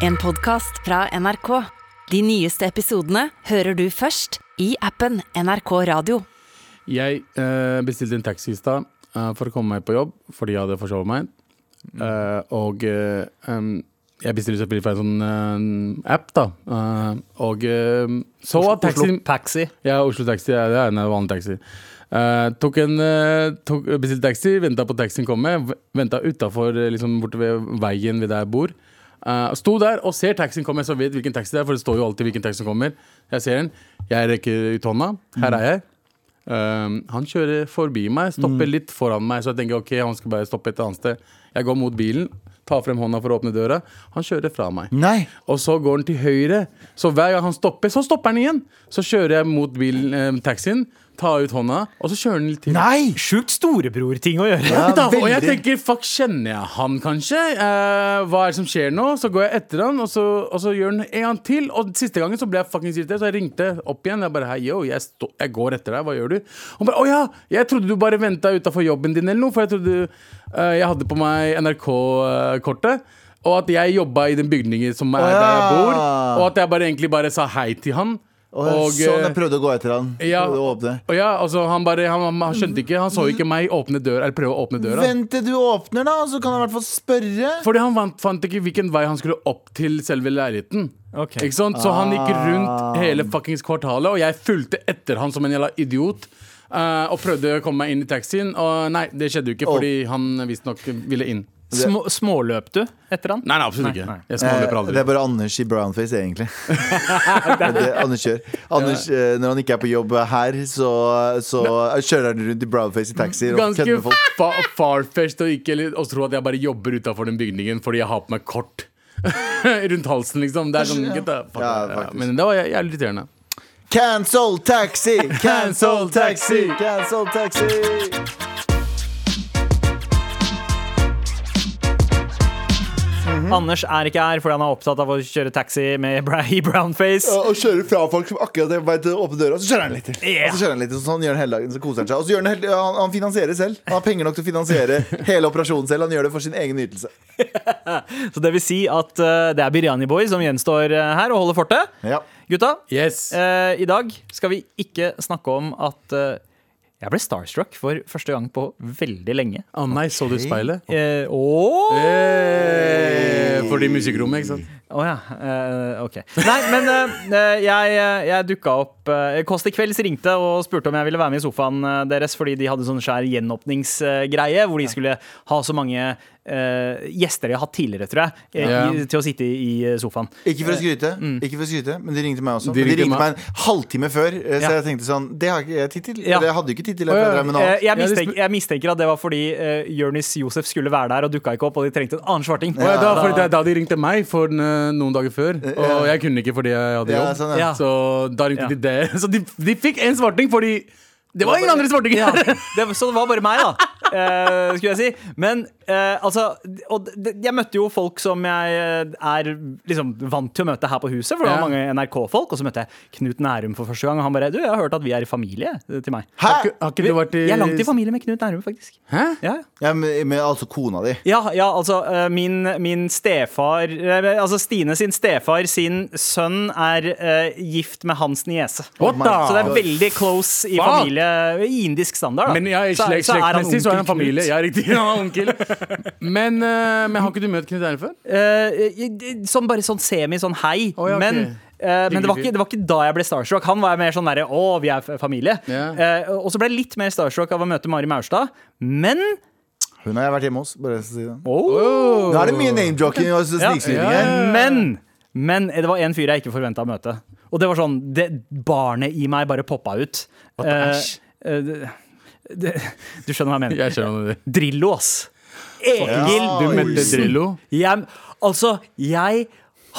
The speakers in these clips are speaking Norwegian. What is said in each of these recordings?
En podcast fra NRK. De nyeste episodene hører du først i appen NRK Radio. Jeg eh, bestilte en taxi i stad eh, for å komme meg på jobb fordi jeg hadde forsovet meg. Eh, og eh, em, jeg bestilte selvfølgelig fra en sånn eh, app, da. Eh, og eh, så at taxien Oslo Taxi. Ja, Oslo Taxi. Ja, det er en vanlig taxi. Eh, tok en eh, tok, Bestilte taxi, venta på taxien komme. med. Venta utafor, liksom borte ved veien ved der jeg bor. Eh, sto der og ser taxien komme, så jeg vet hvilken taxi det er, for det står jo alltid hvilken taxi som kommer. Jeg ser den. Jeg rekker ut hånda. Her er jeg. Eh, han kjører forbi meg, stopper litt foran meg, så jeg tenker ok, han skal bare stoppe et annet sted. Jeg går mot bilen, tar frem hånda for å åpne døra. Han kjører fra meg. Nei! Og så går han til høyre. Så hver gang han stopper, så stopper han igjen. Så kjører jeg mot bilen, eh, taxien, tar ut hånda, og så kjører han litt til. Nei! Sjukt storebror-ting å gjøre. Ja, Da, og jeg tenker, fuck, kjenner jeg han kanskje? Eh, hva er det som skjer nå? Så går jeg etter han, og så, og så gjør han en gang til. Og siste gangen så ble jeg fucking irritert, så jeg ringte opp igjen. Jeg bare, hei, yo, jeg, stå, jeg går etter deg, hva gjør du? Og bare, å ja, jeg trodde du bare venta utafor jobben din eller noe, for jeg trodde eh, jeg hadde på meg NRK-kortet. Og at jeg jobba i den bygningen som er der jeg bor. Og at jeg bare egentlig bare sa hei til han. Og, sånn eh, jeg prøvde å gå etter han. ja, å åpne. og ja, altså han bare han, han skjønte ikke, han så ikke meg åpne døra, eller prøve å åpne døra. Vent til du åpner, da, så kan han i hvert fall spørre. Fordi han fant, fant ikke hvilken vei han skulle opp til selve leiligheten. Okay. Ikke sant? Så han gikk Ah. rundt hele fuckings kvartalet, og jeg fulgte etter han som en jævla idiot. Uh, og prøvde å komme meg inn i taxien, og nei, det skjedde jo ikke, Oh. fordi han visstnok ville inn. Små, småløp du etter han? Nei, nei, absolutt ikke. nei. Eh, det er bare Anders i brownface, egentlig. det er det Anders gjør. Anders, eh, når han ikke er på jobb her, så, så kjører han rundt i brownface i taxier og Ganske kødder med folk. fa farfetched å ikke tro at jeg bare jobber utafor den bygningen fordi jeg har på meg kort. Rundt halsen, liksom. Det er sånn, ja. get the Ja, Men det var jævlig irriterende. Cancel taxi! Cancel taxi! Cancel taxi! Anders er ikke her fordi han er opptatt av å kjøre taxi med bra i brownface. Og, og kjører fra folk som akkurat er på vei til å åpne døra, så kjører han litt til. Yeah. Og så kjører han litt sånn gjør han hele dagen, så koser han seg. Og så gjør han, helt, han, han finansierer selv. Han har penger nok til å finansiere hele operasjonen selv. Han gjør det for sin egen ytelse. Så det vil si at uh, det er Biryani Boy som gjenstår uh, her og holder fortet. Ja. Gutta, Yes. uh, i dag skal vi ikke snakke om at jeg ble starstruck for første gang på veldig lenge. Å nei, så du speilet? Eh, åh! hey! fordi musikkrommet, ikke sant? Å ja. eh, ok. Nei, men eh, jeg, jeg dukka opp uh, Kåss til kvelds ringte og spurte om jeg ville være med i sofaen eh, deres fordi de hadde sånn skjær gjenåpningsgreie hvor de skulle ha så mange eh, gjester de har hatt tidligere, tror jeg, eh, Ja. i, til å sitte i, i sofaen. Ikke for å skryte, Mm. ikke for å skryte men de ringte meg også. De ringte, De ringte meg. meg en halvtime før, eh, så Ja. jeg tenkte sånn Det har ikke jeg tid til. Ja. Det hadde ikke tid til jeg Eh, jeg, mistenker, jeg mistenker at det var fordi uh, Jonis Josef skulle være der og dukka ikke opp, og de trengte en annen svarting. Ja, da, fordi det er da de ringte meg for eh, noen dager før, og jeg kunne ikke fordi jeg hadde Ja, jobb. sånn. Så da ringte Ja. de det. Så de, de fikk en svarting fordi det var ingen andre svartinger! Ja, det, så det var bare meg, da. eh, skulle jeg si. Men eh, altså Og jeg møtte jo folk som jeg eh, er liksom vant til å møte her på huset. For det var Ja. mange NRK-folk. Og så møtte jeg Knut Nærum for første gang. Og han bare Du, jeg har hørt at vi er i familie til meg. Hæ? Har ikke- Har ikke du vært i Jeg er langt i familie med Knut Nærum, faktisk. Hæ? Ja, Ja, med, med altså kona di. ja, ja altså eh, min, min stefar eh, Altså Stine sin stefar sin sønn er uh, gift med hans niese. Oh? Så det er veldig close i familie I indisk standard. Da. Men Så- slekt, så er så er han onkel familie. Knut. Ja, riktig. Han er onkel. Men, uh, men har ikke du møtt Knut Einar før? Uh, sånn bare sånn semi, sånn hei. Oh, ja, okay. Men, uh, men det, var ikke, det var ikke da jeg ble starstruck. Han var mer sånn derre å, vi er familie. Yeah. Eh, og så ble jeg litt mer starstruck av å møte Mari Maurstad. Men Hun har jeg vært hjemme hos. Bare si det. oh, Nå er det mye name-joking og snikskryting Ja. Men men det var en fyr jeg ikke forventa å møte. Og det var sånn det, Barnet i meg bare poppa ut. What the eh, det, det, du skjønner hva jeg mener. Jeg skjønner hva Drillo, ass. Egil Ja, Du møtte Drillo. Jeg, altså, jeg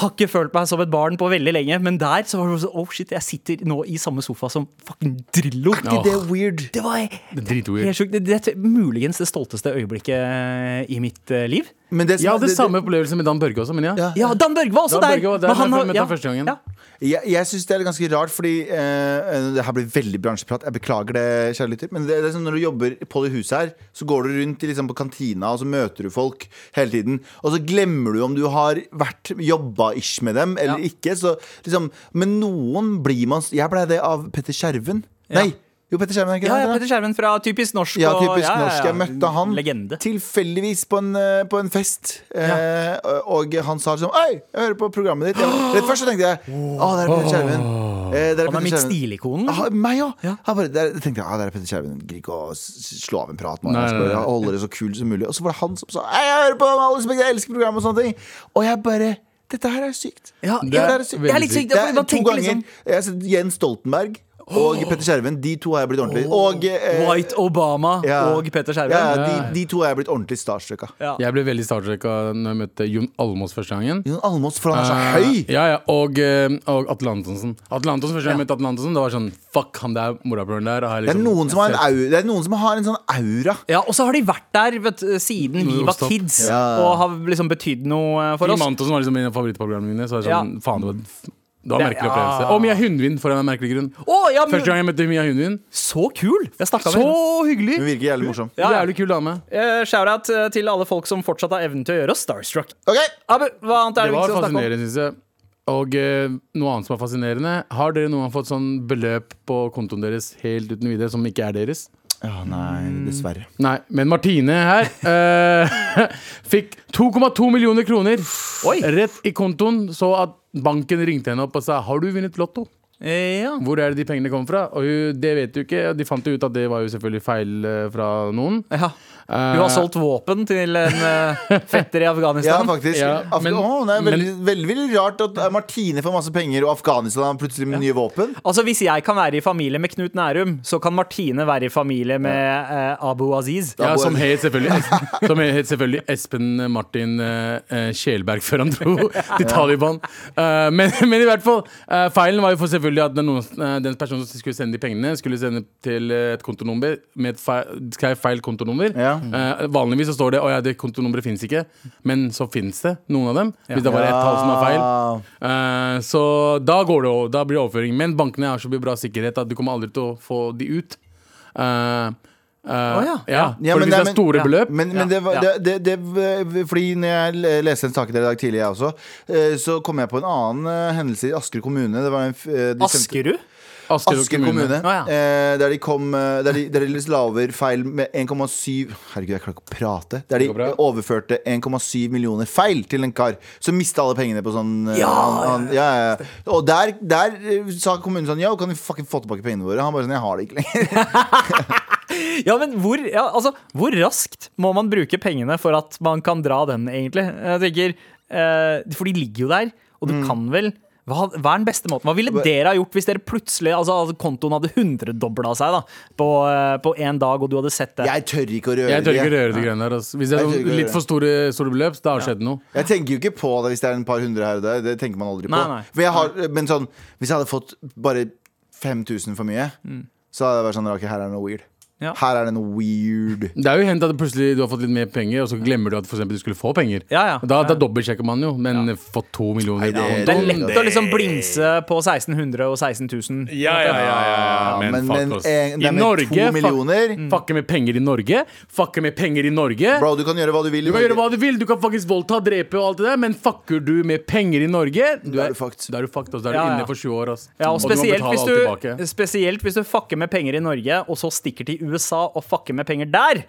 har ikke følt meg som et barn på veldig lenge, men der så var det sånn Oh shit, jeg sitter nå i samme sofa som fucking Drillo. Ja. Det er weird. Det var Det er. Det, det er muligens det stolteste øyeblikket i mitt eh, liv. Men det som- Jeg hadde det- samme opplevelse med Dan Børge også, men ja. Ja. Ja, Dan Børge var også Dan der! Børge var der, men han har- ja, første gangen. Ja. Jeg, jeg syns det er ganske rart, fordi eh, Det her blir veldig bransjeprat. Jeg beklager det, kjære lytter. Men det, det er sånn når du jobber på det huset her, så går du rundt liksom, på kantina, og så møter du folk hele tiden. Og så glemmer du om du har vært jobba-ish med dem eller Ja. ikke. Så, liksom, men noen blir man Jeg blei det av Petter Skjerven. Ja. Nei! Jo, Petter Skjerven er ikke Ja, ja, Petter Skjermen fra Typisk norsk. Ja, typisk og, ja, norsk. Jeg møtte han Legende. tilfeldigvis på en, eh, på en fest. Eh, og han sa sånn Oi, jeg hører på programmet ditt. Jeg, rett først så tenkte jeg Å, det er Petter Skjermen. Eh, er Han er Petter mitt stilikonen. Ah, meg òg! Ja. Jeg tenkte jeg, ah, det er Petter Skjermen. Gidder ikke å slå av en prat med. Jeg skal holde det så kult som mulig. Og så var det han som sa «Hei, Jeg hører på alle respekt, jeg elsker programmet og sånne ting. Og jeg bare Dette her er sykt. Ja, Det ja, er det er veldig litt sykt. Det er to ganger liksom Jeg har sett Jens Stoltenberg og Petter Skjerven. De to har jeg blitt ordentlig Og eh, White Obama ja. og Petter Skjerven. Ja, de, de to har jeg blitt ordentlig starstruck av. Ja. Jeg ble veldig starstruck når jeg møtte Jon Almås første gangen. Jon Almås, for han er så Eh, høy! Ja, ja, og, eh, og Atle Antonsen. Atle Antonsen, Første gang jeg møtte Atle Antonsen, det var sånn Fuck, han der morapuleren der. Liksom, Det er, liksom noen som har en au, det er noen som har en sånn aura. Ja, Og så har de vært der vet, siden vi var kids Ja. og har liksom betydd noe for oss. oss. Antonsen var liksom en av favorittprogrammene mine. Så er det sånn, Ja. faen, det var, det var en merkelig opplevelse. Og Mia Hundvin, for en merkelig grunn. Oh, ja, men, Første gang jeg møtte Mia Hundvin. Så kul! Jeg snakka med henne. Så hyggelig! Hun virker jævlig morsom. Ja. Jævlig kul dame. Uh, Shout-out eh, til alle folk som fortsatt har evnen til å gjøre oss starstruck. Ok, Abu, hva annet er Det det var fascinerende, syns jeg. Og uh, noe annet som er fascinerende. Har dere noen gang fått sånn beløp på kontoen deres helt uten videre som ikke er deres? Ja, nei, dessverre. Nei, men Martine her uh, fikk 2,2 millioner kroner Oi. rett i kontoen. Så at banken ringte henne opp og sa Har du vunnet Lotto. Eh, Ja. Hvor er det de pengene kom fra? Og hun, det vet du ikke. De fant jo ut at det var jo selvfølgelig feil eh, fra noen. ja. Du har solgt våpen til en eh, fetter i Ja, Afghanistan? faktisk. Ja, Afga men- Åh, det er veldig, veldig, veldig rart at Martine får masse penger, og Afghanistan har plutselig med nye våpen. Altså Hvis jeg kan være i familie med Knut Nærum, så kan Martine være i familie med uh, Abu Aziz. ja, som het selvfølgelig, som het selvfølgelig Espen Martin eh, eh, Kjelberg før han dro til Taliban. Uh, men, men i hvert fall, uh, feilen var jo for selvfølgelig at den, noen, den personen som skulle sende de pengene, skulle sende til et kontonummer med et feil, feil kontonummer. Ja. Eh, vanligvis så står det at ja, det kontonummeret finnes ikke, men så finnes det noen av dem. Hvis det var ett tall som er feil. Eh, så da går det Da blir det overføring. Men bankene har så mye bra sikkerhet at du kommer aldri til å få de ut. Eh, oh, ja. ja. Ja, For men hvis det er store ja. beløp Men, men Ja, det, var, det, det, det Fordi når jeg le- leste en sak i dag tidlig, jeg også, eh, så kom jeg på en annen hendelse i Asker kommune. Det var en, Askerud? Asker Asker kommune. Å, ja. eh, der de kom eh, Der de, der de la over feil med 1,7 Herregud, jeg klarer ikke å prate. Der de overførte 1,7 millioner feil til en kar som mista alle pengene på sånn eh, Ja, han, han, ja, ja. Og der, der eh, sa kommunen sånn Ja, kan vi fucking få tilbake pengene våre? Han bare sånn Jeg har det ikke lenger. Ja, men hvor, ja, altså, hvor raskt må man bruke pengene for at man kan dra den, egentlig? Jeg tenker, eh, For de ligger jo der, og Mm. du kan vel hva, hva er den beste måten? Hva ville dere ha gjort hvis dere plutselig altså, altså, kontoen hadde hundredobla seg da, på, én en dag, og du hadde sett det? Jeg tør ikke å røre Jeg tør ikke det. røre de greiene der. Altså. Hvis det er Jeg å litt for store, store beløp, da har det skjedd noe. Jeg tenker jo ikke på det hvis det er en par hundre her og der. Det tenker man aldri på. Nei, nei. Jeg har, men sånn, hvis jeg hadde fått bare 5000 for mye, så hadde det vært sånn Ok, her er noe weird. Ja. Her er det noe weird. Det er jo hendt at plutselig du har fått litt mer penger, og så glemmer du at for eksempel, du skulle få penger. Ja, ja. Da, da dobbeltsjekker man jo, men fått to millioner Nei, det er- Det er lett å liksom blingse på 1600 og 16 000. Ja, ja, ja, ja, men, men, men, en, det I er med Norge, to fuck- Fucke med penger i Norge. Fucke med penger i Norge. Bro, du kan gjøre hva du vil. Du kan gjøre hva du vil, du kan faktisk voldta, drepe og alt det der, men fucker du med penger i Norge, Da er du fucked. Da er du fucked, altså Da er du ja. inne for 20 år, ass. Ja, og du må spesielt betale hvis, du, spesielt hvis du fucker med penger i Norge, og så stikker til USA og fucke med penger der.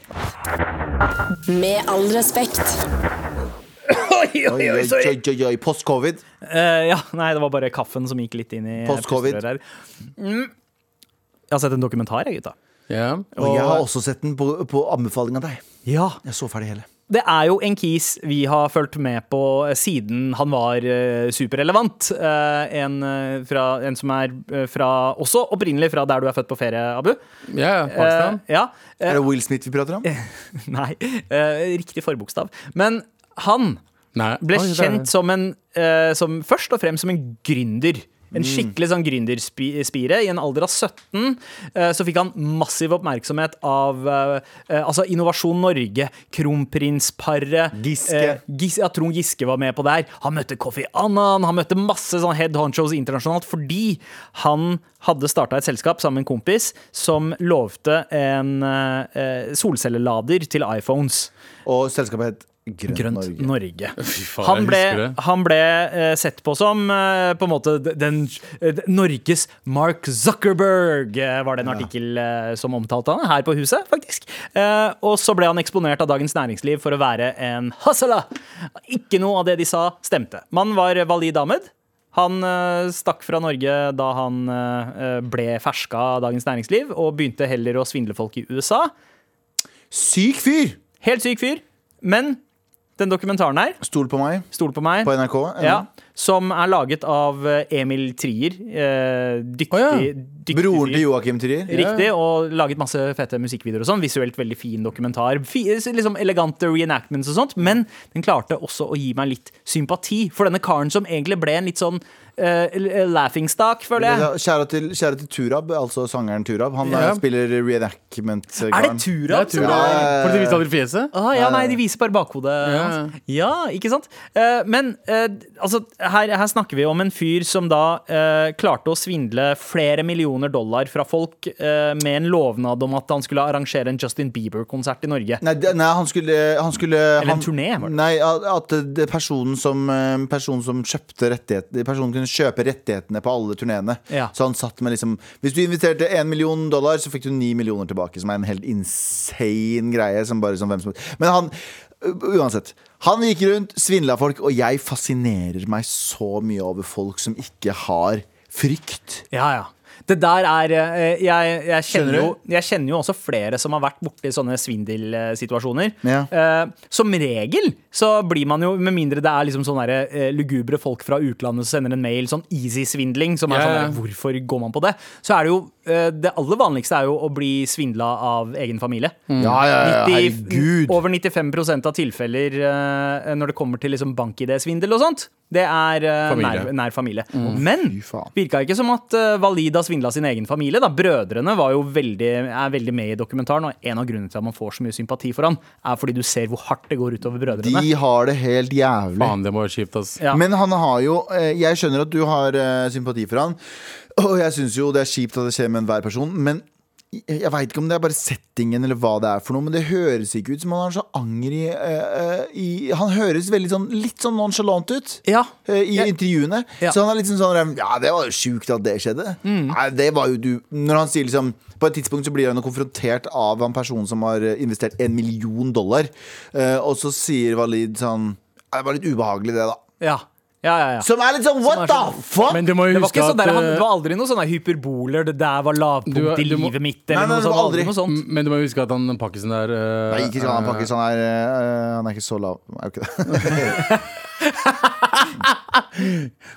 Med all respekt. Oi, Oi, oi, oi, oi, oi. Post-covid. Eh, ja, nei, det var bare kaffen som gikk litt inn i Post-covid. pusterøret her. Mm. Jeg har sett en dokumentar, jeg, gutta. Ja. Og jeg har også sett den på, på anbefaling av deg. Ja. Jeg så ferdig hele. Det er jo en kis vi har fulgt med på siden han var eh, superrelevant. Eh, en, eh, fra, en som er fra Også opprinnelig fra der du er født på ferie, Abu. ja, Pakistan. Uh, ja. Er det Will Smith vi prater om? nei, Uh, riktig forbokstav. Men han Nei. ble Oi, kjent som en uh, som Først og fremst som en gründer En skikkelig sånn gründerspire. I en alder av 17 eh, så fikk han massiv oppmerksomhet av eh, eh, altså Innovasjon Norge, kronprinsparet Giske. eh, Gis, ja, Trond Giske var med på der. Han møtte Kofi Annan, han møtte masse sånn head honchos internasjonalt fordi han hadde starta et selskap sammen med en kompis som lovte en eh, solcellelader til iPhones. Og selskapet het Grønt, Grønt Norge. Norge. Faen, Han ble, han ble uh, sett på som uh, på en måte den, uh, Norges Mark Zuckerberg, var det en artikkel eh, som omtalte han her på huset, faktisk. Eh, og så ble han eksponert av Dagens Næringsliv for å være en hustler. Ikke noe av det de sa, stemte. Mannen var Walid Ahmed. Han stakk fra Norge da han ble ferska av Dagens Næringsliv, og begynte heller å svindle folk i USA. Syk fyr! Helt syk fyr. Men den dokumentaren her, Stol på meg. stol på meg, På NRK. ja, som er laget av eh, Emil Trier. Eh, dyktig, oh, ja. dyktig Broren til Joakim Trier. Riktig, og laget masse fete musikkvideoer og sånn. Visuelt veldig fin dokumentar. Fi, liksom Elegante reenactments og sånt. Men den klarte også å gi meg litt sympati for denne karen som egentlig ble en litt sånn uh, laughingstock, føler jeg. Kjære til, kjære til Turab, altså sangeren Turab. Han eh, spiller reenactment. Er det Turab? Jeg tror som Ja. er- For de viser aldri fjeset? Ah, ja, nei, de viser bare bakhodet Ja. Ja, ikke sant? Uh, men uh, altså, her, her snakker vi om en fyr som da eh, klarte å svindle flere millioner dollar fra folk eh, med en lovnad om at han skulle arrangere en Justin Bieber-konsert i Norge. Nei, det, nei, han skulle, han skulle Eller en han, turné, var det? Nei, at at det personen som, eh, personen som kjøpte rettigheter Personen kunne kjøpe rettighetene på alle turneene. Ja. Så han satt med liksom Hvis du inviterte én million dollar, så fikk du ni millioner tilbake. Som er en helt insane greie. Som bare som som Men han Uansett. Han gikk rundt, svindla folk, og jeg fascinerer meg så mye over folk som ikke har frykt. Ja, ja. Det der er eh, Jeg, jeg, kjenner jo, jeg kjenner jo også flere som har vært borti sånne svindelsituasjoner. Ja. Eh, som regel så blir man jo, med mindre det er liksom sånne der, eh, lugubre folk fra utlandet som sender en mail, sånn easy-svindling, som er Ja, sånn ja. der, hvorfor går man på det? Så er det jo Det aller vanligste er jo å bli svindla av egen familie. Ja, ja, ja, 90 over 95 av tilfeller uh, når det kommer til liksom bank-ID-svindel og sånt, det er uh, Familie. Nær, nær familie. Men fy virka ikke som at uh, Walid har svindla sin egen familie. Da. Brødrene var jo veldig, er veldig med i dokumentaren, og en av grunnene til at man får så mye sympati for han, er fordi du ser hvor hardt det går utover brødrene. De har det helt jævlig. Faen, det må være kjipt, ass. Ja. Men han har jo eh, Jeg skjønner at du har eh, sympati for han Og jeg synes jo det er kjipt at det skjer med enhver person Men jeg, veit ikke om det er bare settingen Eller hva det er for noe Men det høres ikke ut som han har så anger i, uh, eh, i Han høres veldig sånn Litt sånn nonchalant ut Ja. uh, I Ja. intervjuene Ja. Mm. Så han er litt sånn sånn Ja, det var jo sjukt at det skjedde Nei, det var jo du Når han sier liksom på et tidspunkt så blir han konfrontert av en person som har eh, investert en million dollar. uh, og så sier Walid sånn Det var litt ubehagelig, det, da. Ja. Ja, ja, ja. Som er litt sånn what the sånn- fuck? Men du må jo Det var, huske sånn der, han, det eh, var aldri noe sånne hyperboler. Det der var lavpunkt Du- du i livet mitt. Eller nei, noe sånt. Aldri noe sånt. Men du må jo huske at han pakkisen der uh, Nei, ikke skal han pakkisen. Han er, uh, han er ikke så lav. Er jo ikke det?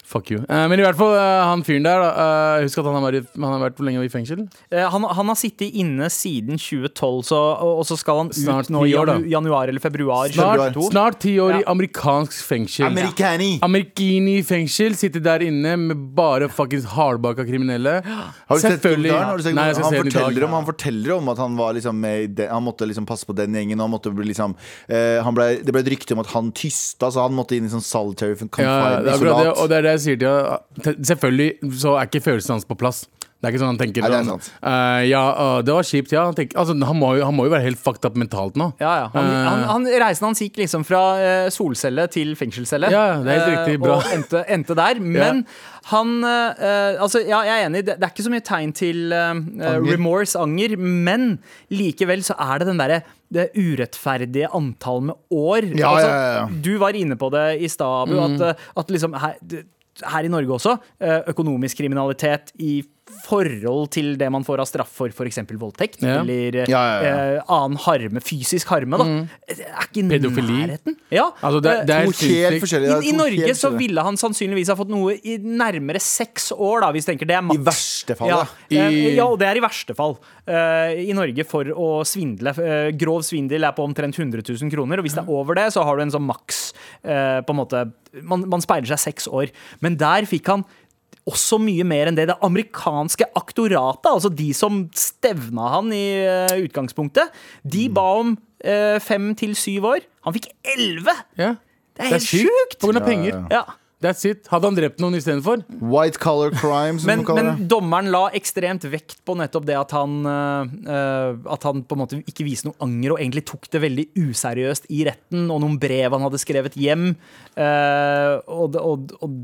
Fuck you. Eh, men i hvert fall, eh, han fyren der, eh, husk at han har, vært, han har vært hvor lenge i fengsel? Eh, Han, han har sittet inne siden 2012, så, og, og så skal han ut Snart nå i ti år, da. janu, januar eller februar. Snart, 2022. snart ti år i amerikansk fengsel. Americani! Amerikini fengsel, sitter der inne med bare fuckings hardbaka kriminelle. Har du sett Selvfølgelig- dokumentaren? Har du sett Nei, jeg skal han, den i dag. forteller om, han forteller om at han var liksom med i den, Han måtte liksom passe på den gjengen. Og han måtte bli liksom, eh, han ble, det ble et rykte om at han tysta, så han måtte inn i sånn solitary Ja, confined det er det, og det er det jeg sier til deg. Selvfølgelig så er ikke følelsene hans på plass. Det er ikke sånn han tenker Nei, det er sånn, sant. uh, Ja, uh, det var kjipt, ja. Han, tenker, altså, han, må jo, han må jo være helt fucked up mentalt nå. Ja, ja. Han, uh, han, han, reisen hans gikk liksom fra eh, solcelle til fengselscelle. Ja, det er helt riktig, bra. Og endte, endte der. Men han eh, Altså, ja, jeg er enig, det, det er ikke så mye tegn til remorse, anger, men likevel så er det den derre det urettferdige antall med år. Ja, altså, ja, ja, ja. Du var inne på det i stad, Abu, Mm. at, at liksom her, her i Norge også, økonomisk kriminalitet i forhold til det man får av straff for f.eks. voldtekt Ja. eller eh, Ja, ja, ja. eh, annen harme, fysisk harme, da. Det er ikke i Pedofili. nærheten. Ja. Altså, det, det er helt forskjellig. I, I Norge så ville han sannsynligvis ha fått noe i nærmere seks år, da, hvis du tenker det er maks. I verste fall, Ja, da. eh, I- ja, og det er i verste fall. Uh, I Norge for å svindle. Uh, grov svindel er på omtrent 100 000 kroner, og hvis det er over det, så har du en sånn maks uh, på en måte man, man speiler seg seks år. Men der fikk han også mye mer enn det. Det amerikanske aktoratet, altså de som stevna han i uh, utgangspunktet, de ba om uh, fem til syv år. Han fikk elleve! Ja. Det er helt sjukt! På grunn av penger. Ja. That's it. Hadde han drept noen istedenfor? White color crime, som Men, de kaller men dommeren la ekstremt vekt på nettopp det at han eh, eh, At han på en måte ikke viste noe anger og egentlig tok det veldig useriøst i retten. Og noen brev han hadde skrevet hjem. Uh, og, og, og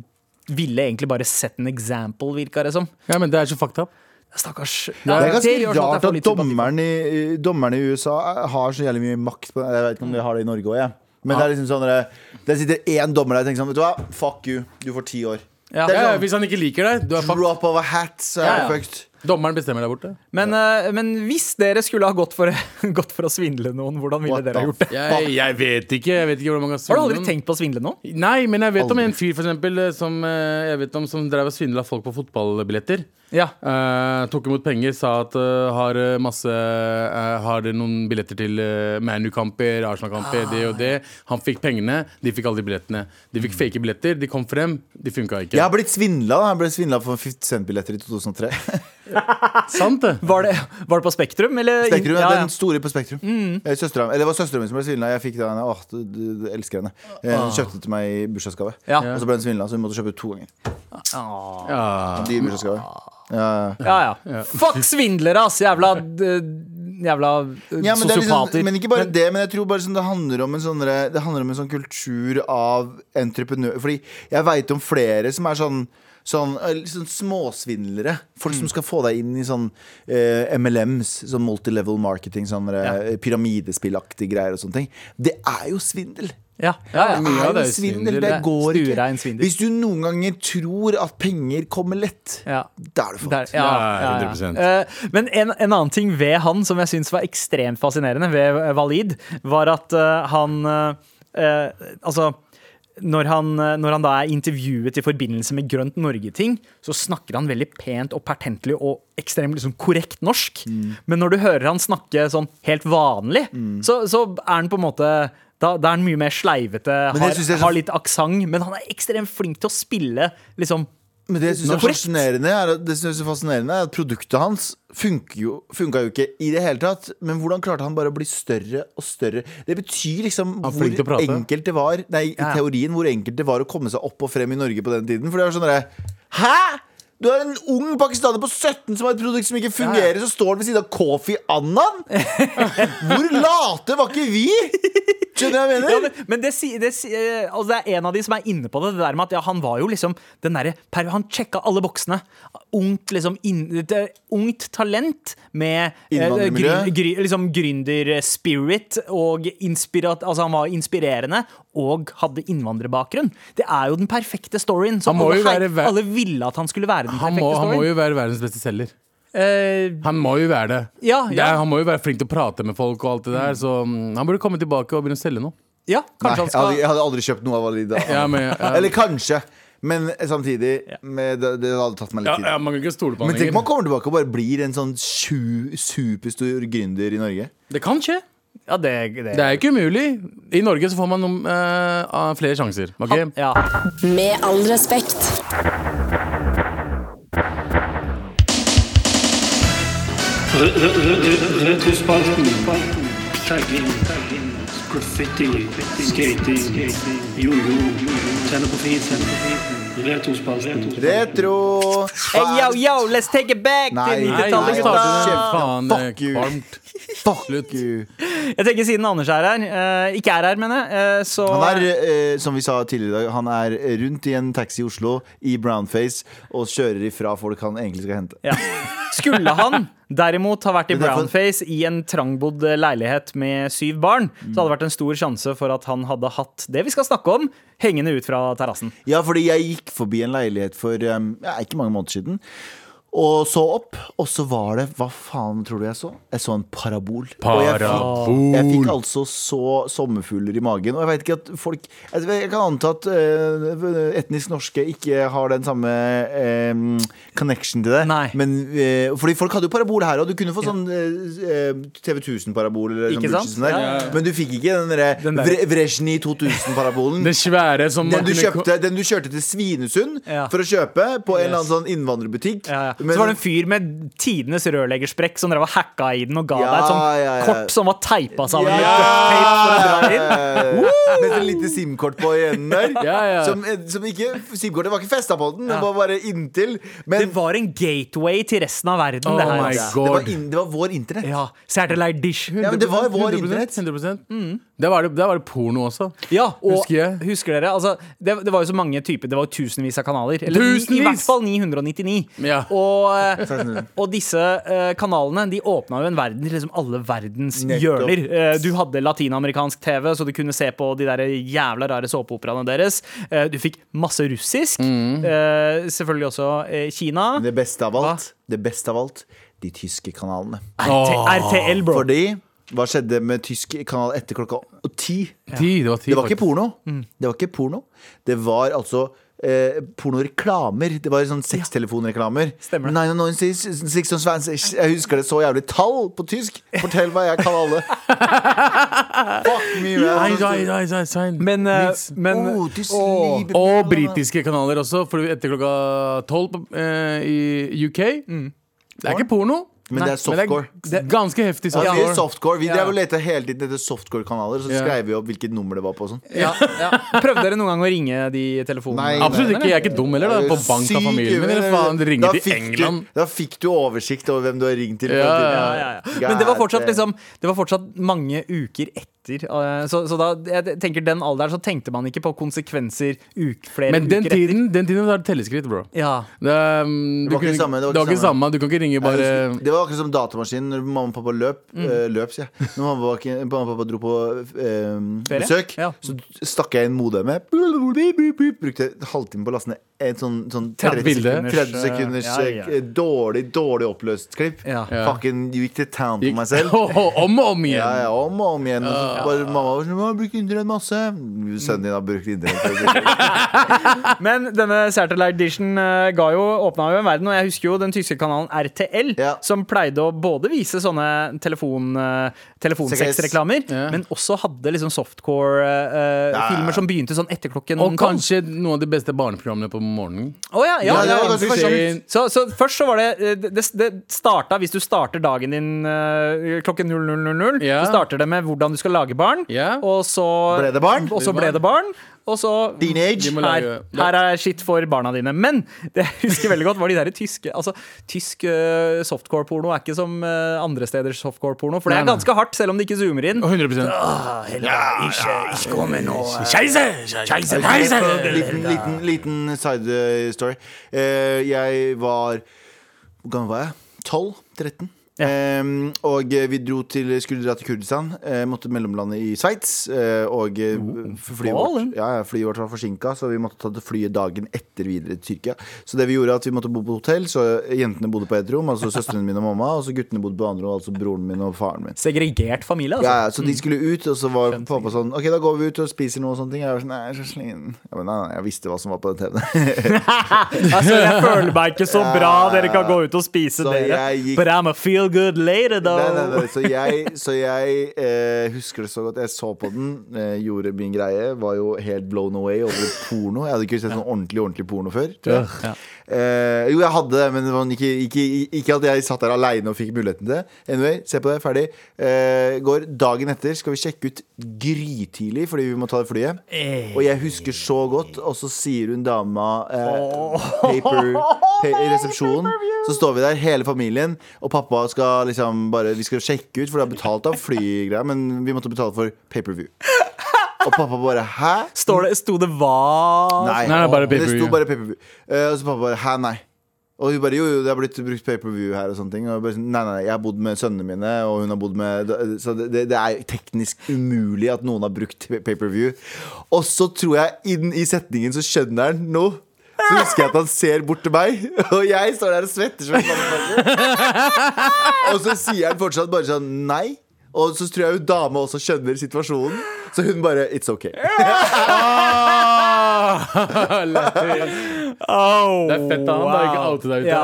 ville egentlig bare sette en example, virka det som. Ja, men det er så fucked up. Stakkars. Det er ganske sånn rart at dommeren i, dommeren i USA har så jævlig mye makt. På, jeg vet ikke om de har det i Norge òg, jeg. Men det er liksom sånn der- Det sitter én dommer der og tenker sånn Vet du hva, fuck you, du får ti år. Ja. Det Ja, ja, sånn, hvis han ikke liker deg, du er fucked. Drop of a hat, så er Ja, ja. fucked. Dommeren bestemmer der borte. Men, uh, men hvis dere skulle ha gått for, gått for å svindle noen, hvordan ville What dere ha gjort det? Jeg, jeg vet ikke. Jeg vet ikke hvordan man kan Har du aldri noen. tenkt på å svindle noen? Nei, men jeg vet om en fyr for eksempel, eh, som, eh, jeg vet om, som drev og svindla folk på fotballbilletter. Ja. Uh, tok imot penger, sa at uh, har masse uh, Har dere noen billetter til uh, ManU-kamper, Arsenal-kamper, det og det. Han fikk pengene, de fikk aldri billettene. De fikk fake billetter, de kom frem, de funka ikke. Jeg har blitt svindla. Jeg ble svindla for 50 Cent-billetter i 2003. Sant det? Var det, var det på Spektrum? Eller? Spektrum, Ja, ja. Den store på Spektrum. Mm. Søstera, eller det var søstera mi som ble svindla. Jeg fikk den. Åh, du, du, du elsker henne. Eh, Hun kjøpte til meg i bursdagsgave. Ja. Og så ble hun svindla, så hun måtte kjøpe to ganger. Ah. Ja. Dyr bursdagsgave. Ja. Ja, ja. Fuck svindlere, ass! Jævla Jævla eh, Ja, men, sosiopater. liksom, sosiopater. men ikke bare det, men jeg tror bare sånn, det handler om en sånn Det handler om en sånn kultur av entreprenør Fordi jeg veit om flere som er sånn Sånn, eh, sånn småsvindlere. Folk Mm. som skal få deg inn i sånn eh, MLMs, sånn multilevel marketing, sånn ja. pyramidespillaktige greier og sånne ting. Det er jo svindel. ja, ja, ja. Mye av det er jo svindel. Det går ikke. Hvis du noen ganger tror at penger kommer lett, ja. da er du Der, fått. ja, Ja, ja, ja. 100%. Eh, men en, en annen ting ved han som jeg syns var ekstremt fascinerende ved Valid, Walid, var at eh, han eh, eh, Altså når han, eh, når han da er intervjuet i forbindelse med Grønt Norge-ting, så snakker han veldig pent og pertentlig og ekstremt liksom, korrekt norsk. Mm. Men når du hører han snakke sånn helt vanlig, så, så er han på en måte da, da er han mye mer sleivete, har, har litt aksent, men han er ekstremt flink til å spille liksom Men det jeg synes er fascinerende er, at- det synes jeg er fascinerende er at produktet hans funker jo, funka jo ikke i det hele tatt. Men hvordan klarte han bare å bli større og større? Det betyr liksom Han er flink til å hvor prate. enkelt det var Nei, i Ja, teorien hvor enkelt det var å komme seg opp og frem i Norge på den tiden. For det var sånn derre Hæ?! Du er en ung pakistaner på 17 som har et produkt som ikke fungerer, så står han ved siden av Kofi Annan! Hvor late var ikke vi?! Skjønner du hva jeg mener? Ja, men, men det, si- det, si- eh, altså det er en av de som er inne på det. Det der med at ja, Han var jo liksom den derre per- Han sjekka alle boksene. Ungt liksom inn, det, Ungt talent med eh, Innvandrermiljø. gryn- gry, liksom gründer-spirit og inspirat, Altså han var inspirerende og hadde innvandrerbakgrunn. Det er jo den perfekte storyen. Må alle, jo være hei- alle ville at han skulle være den perfekte må, han må jo være verdens beste selger. Eh, Han må jo være det. Ja, det er, han må jo være flink til å prate med folk og alt det der. Så mm, han burde komme tilbake og begynne å selge noe. ja, Nei, han jeg skal hadde, jeg hadde aldri kjøpt noe av Alida. Ja, men, ja. Eller kanskje. Men samtidig, med, det, det hadde tatt meg litt tid. ja, man kan ikke stole på Men tenk om han kommer tilbake og bare blir en sånn superstor gründer i Norge. Det kan skje. Ja, det, det, Det er ikke umulig. I Norge så får man noen, uh, flere sjanser. Okay? ja. Med all respekt. Retrospalten. Tagging. Graffiti. Skating. Jojo. Tenne på fisen. Retrospalten. Retro! Hey, yo, yo, let's take it back Nei, til 90-tallet, gutta! Fuck you. Fuck you. Jeg tenker Siden Anders er her, uh, ikke er her, mener jeg, uh, så Han er, uh, som vi sa tidligere i dag, han er rundt i en taxi i Oslo i brownface og kjører ifra folk han egentlig skal hente. ja. Skulle han derimot har vært i brownface i en trangbodd eh, leilighet med syv barn, så hadde det vært en stor sjanse for at han hadde hatt det vi skal snakke om, hengende ut fra terrassen. Ja, fordi jeg gikk forbi en leilighet for um, ja, ikke mange måneder siden. Og så opp, og så var det Hva faen tror du jeg så? Jeg så en parabol. Og jeg fikk, Parabol. jeg fikk altså så sommerfugler i magen. Og jeg vet ikke at folk Jeg, vet- jeg kan anta at eh, etnisk norske ikke har den samme eh, connection til det. Nei. Men, eh, fordi folk hadde jo parabol her, og du kunne få sånn TV 1000-parabol. Sånn. Ja, ja, ja. Men du fikk ikke den derre Den der. Vre- 2000-parabolen. Den svære som Den du, kjøpte, den du kjørte til Svinesund Ja. for å kjøpe på en eller annen sånn innvandrerbutikk. Ja, ja. Men- så var det en fyr med tidenes rørleggersprekk som drev og hacka i den og ga Ja, deg et sånt ja, ja. kort som var teipa sammen med. Med et lite SIM-kort på enden der. Ja, ja. Som, som ikke SIM-kortet var ikke festa på den, det var bare inntil. Men Det var en gateway til resten av verden. Oh det her, my altså. God. det, var in, det var vår internett. Ja, Satellite dish. Ja, men det var vår 100%, internett. 100%. Der, var det, der var det porno også. Ja, og Husker jeg. husker dere? Altså, det, det var jo så mange typer. Det var jo tusenvis av kanaler. Eller i, i hvert fall 999. Ja. Og, eh, og disse eh, kanalene De åpna jo en verden til liksom alle verdens hjørner. Eh, du hadde latinamerikansk TV, så du kunne se på de der jævla rare såpeoperaene deres. Eh, du fikk masse russisk. Mm. Eh, selvfølgelig også Kina. Det beste av alt, det beste av alt de tyske kanalene. RT, RTL, bro. Fordi hva skjedde med tysk kanal etter klokka ti? Ja. det var ti, Det var ikke porno. Mm. Det var ikke porno. Det var altså eh, pornoreklamer. Det var sånn sextelefonreklamer. Stemmer det. 996, 16, Jeg husker det så jævlig. Tall på tysk! Fortell hva jeg kan alle. Fuck me, man. Men, eh, men Oh. Og britiske kanaler også, for etter klokka tolv eh, i UK Det er ikke porno. Men det er softcore. det er ganske heftig Ja, Det er softcore. softcore. Vi Ja. drev og lette hele tiden etter softcore-kanaler, så skrev vi opp hvilket nummer det var på. og Sånn. ja, ja. Prøvde dere noen gang å ringe de telefonene? Nei, Absolutt ikke. Jeg er ikke dum heller. da På bank av familien min. Eller faen, ringer til England. Du, da fikk du oversikt over hvem du har ringt til. Ja, Ja, ja, ja. Men det var fortsatt liksom Det var fortsatt mange uker etter. eh, Så, så da jeg tenker den alderen så tenkte man ikke på konsekvenser uk, flere Men den uker etter. Men den tiden var det telleskritt, bro. Ja. Det, um, Det var ikke kunne- samme, det var ikke ikke samme. Du kan ikke ringe bare Det var akkurat som datamaskin når mamma og pappa løp. Mm. eh, løp sier jeg. Når mamma, var ikke- mamma og pappa dro på eh, besøk, Ja. så stakk jeg inn modemet. Brukte en halvtime på å laste ned et sånn, sånn 30 sekunders, 30 sekunders Ja, ja. eh, dårlig, dårlig oppløst klipp. Ja. Ja. Fucking gikk til town på meg selv. Om og om igjen. Ja, ja, om og om igjen. Og bare, mamma var sånn, «Mamma har brukt internett masse. Sønnen din har brukt internett. Men denne Sertalight Edition ga jo, åpna jo en verden, og jeg husker jo den tyske kanalen RTL, Ja. Som pleide å både vise sånne telefon, uh, telefonsexreklamer, Ja. men også hadde liksom softcore-filmer som begynte sånn etter klokken Og kanskje noen av de beste barneprogrammene på morgenen. Oh, ja, ja, Ja, sjukt. så, så først så var det eh, Det, det, starta hvis du starter dagen din uh, klokken 00.00. Ja. Så starter det med hvordan du skal lage barn, og så Ble det barn? Og så ble det barn. Og så Teenage. Her, her er shit for barna dine. Men det jeg husker veldig godt var de der tyske Altså, Tysk uh, softcore-porno er ikke som uh, andre steders softcore-porno. For det er ganske hardt, selv om det ikke zoomer inn. 100% liten, liten, liten side story. Uh, jeg var Hvor gammel var jeg? 12? 13? Ehm, og vi dro til, skulle dra til Kurdistan. Eh, måtte mellomlande i Sveits. Eh, og eh, flyet, vårt, ja, flyet vårt var forsinka, så vi måtte ta det flyet dagen etter videre til Tyrkia. Så det vi gjorde at vi måtte bo på hotell. Så jentene bodde på ett rom, altså søstrene mine og mamma. Og så guttene bodde på andre rom, altså broren min og faren min. Segregert familie, altså. Ja, ja, så de skulle ut, og så var pappa sånn Ok, da går vi ut og spiser noe og sånne ting. Jeg var sånn, nei, jeg er så sliten. Jeg, jeg visste hva som var på den TV-en. Altså, jeg føler meg ikke så bra. Dere kan gå ut og spise, Så dere. gikk- But I'm a feel good later, though. Nei, nei, nei. Så jeg, så jeg eh, husker det så godt. Jeg så på den, eh, gjorde min greie. Var jo helt blown away over porno. Jeg hadde ikke sett sånn ordentlig ordentlig porno før. Tror jeg. Ja. Eh, jo, jeg hadde det, men det var ikke, ikke, ikke at jeg satt der aleine og fikk muligheten til det. Anyway, se på det. Ferdig. Eh, går dagen etter skal vi sjekke ut grytidlig fordi vi må ta det flyet. Eh. Og jeg husker så godt, og så sier hun dama eh, paper, pa i resepsjonen. Så står vi der, hele familien, og pappa skal liksom bare Vi skal sjekke ut, for det er betalt av flygreier, men vi måtte betale for pay-per-view. Og pappa bare Hæ? Står det, sto det hva? Nei, Nei, bare det sto bare pay-per-view. Eh, og så pappa bare Hæ, nei. Og hun bare jo, jo, det har blitt brukt pay-per-view her og sånne ting. Og jeg bare, nei, nei, nei, jeg har bodd med sønnene mine, og hun har bodd med Så det, det, det er teknisk umulig at noen har brukt pay-per-view. Og så tror jeg inn i setningen så skjønner han noe. Så husker jeg at han ser bort til meg, og jeg står der og svetter som en. Og så sier han fortsatt bare sånn nei. Og så tror jeg hun dama også skjønner situasjonen, så hun bare It's OK. Lættis. Det er fett av han, da, ikke oute deg ut Ja.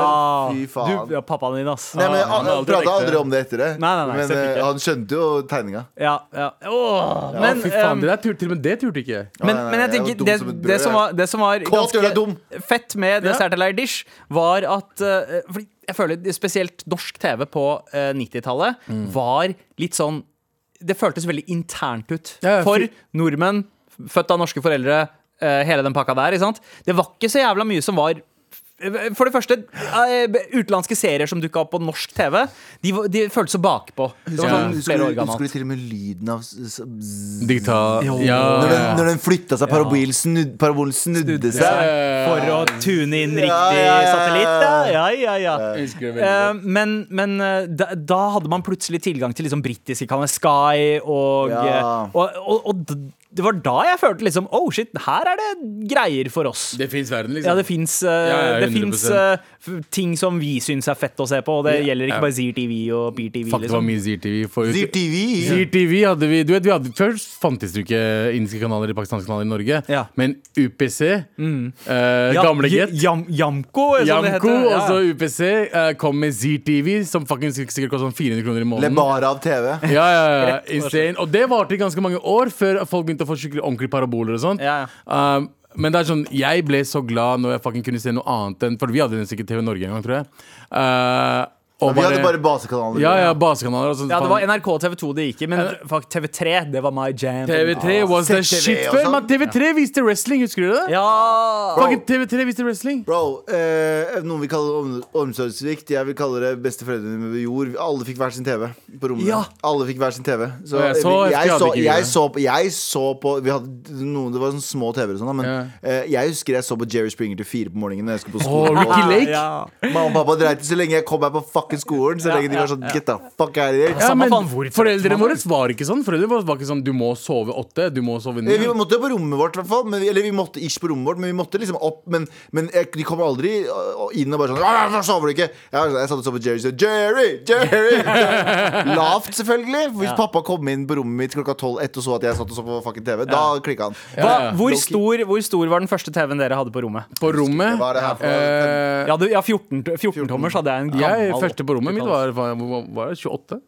Fy Du, faen. ja, pappaen din, ass. Nei, men han har Han prata aldri om det etter det. Nei, nei, nei, men eh, han skjønte jo tegninga. Ja, ja. Oh, ja. men, fy faen, um, det der tur, til og med det turte ikke men, Nei, nei, men jeg jeg tenker dum det, det, som var, det som var ganske du fett med Ja. Dessert eller dish, var at uh, Fordi jeg føler spesielt norsk TV på uh, 90-tallet Mm. var litt sånn Det føltes veldig internt ut. Ja, ja, For nordmenn, født av norske foreldre, eh, hele den pakka der. Det var ikke så jævla mye som var for det første, eh, utenlandske serier som dukka opp på norsk TV, de, de føltes så bakpå. Det var sånn Husker flere du, gammelt. husker du til og med lyden av Jo. Ja, Når den, når den flytta seg, parabolen snudde, snudde seg. For å tune inn riktig Ja, ja, ja, satellitt. ja. Ja, ja, ja. Eh, men men eh, da, da hadde man plutselig tilgang til liksom britiske kanaler Sky, og, Ja. og, og, og det var da jeg følte liksom Oh shit, her er det greier for oss. Det fins verden, liksom. Ja, det fins Ja, ja, det 100%. finnes, eh, ting som vi syns er fett å se på, og det yeah. gjelder ikke bare Zir TV og Beer TV. Fuck, det var Liksom. mye TV forut- ZTV. ZTV hadde vi Du vet, vi hadde Først fantes det ikke indiske kanaler i pakistanske kanaler i Norge. Ja. Men UPC, eh, Ja, gamle Get Jam, Jamko, som det Jamko heter. og Ja. så UPC uh, kom med ZTV, som fucking sikkert koster sånn 400 kroner i måneden. Lebara av TV. Ja, ja, ja, og insane. Og det varte i ganske mange år før folk begynte å få skikkelig ordentlige paraboler og sånn. Ja, Um, men det er sånn, jeg ble så glad når jeg fucking kunne se noe annet enn For vi hadde nesten ikke TV Norge engang, tror jeg. Uh, og Vi hadde bare basekanaler. Ja, ja, basekanaler. sånn, Ja, det var NRK og TV2 det gikk i, men fuck, TV3, det var my jam. TV3 was the shit før. sånn. Men TV3 viste wrestling, husker du det? Ja! Fuck, TV3 viste wrestling. Bro, eh, noen vil kalle det om, omsorgssvikt. Jeg vil kalle det besteforeldrene ved jord. Alle fikk hver sin TV på rommet. Ja. Alle fikk hver sin TV. Så, jeg så- jeg, jeg så, jeg, så på, jeg så på Vi hadde noen, Det var sånne små TV-er og sånn, da, men Ja. eh, jeg husker jeg så på Jerry Springer til fire på morgenen når jeg skulle på Åh, skolen. Ricky Lake. Ja. Mamma og pappa dreit i så lenge jeg kom meg på fucking skolen. Så lenge de var sånn Get the fuck out of here. Ja, men foreldrene våre var ikke sånn. Foreldrene våre var ikke sånn Du må sove åtte, du må sove ni. Vi måtte på rommet vårt, i hvert fall. Men, eller vi måtte ish på rommet vårt, men vi måtte liksom opp. Men, men jeg, de kommer aldri øh, inn og bare sånn «Ah, Hvorfor sover du ikke? Jeg, jeg satt og så på Jerry og sa Jerry! Jerry! Lavt, selvfølgelig. Hvis Ja. pappa kom inn på rommet mitt klokka tolv ett og så at jeg satt og så på fucking TV, da klikka han. Hva, hvor, stor, hvor stor var den første TV-en dere hadde på rommet? På rommet Hva er det her for Uh, Ja, du, ja 14, 14 tommers hadde jeg en gammel Jeg, på rommet mitt var, var, var 28.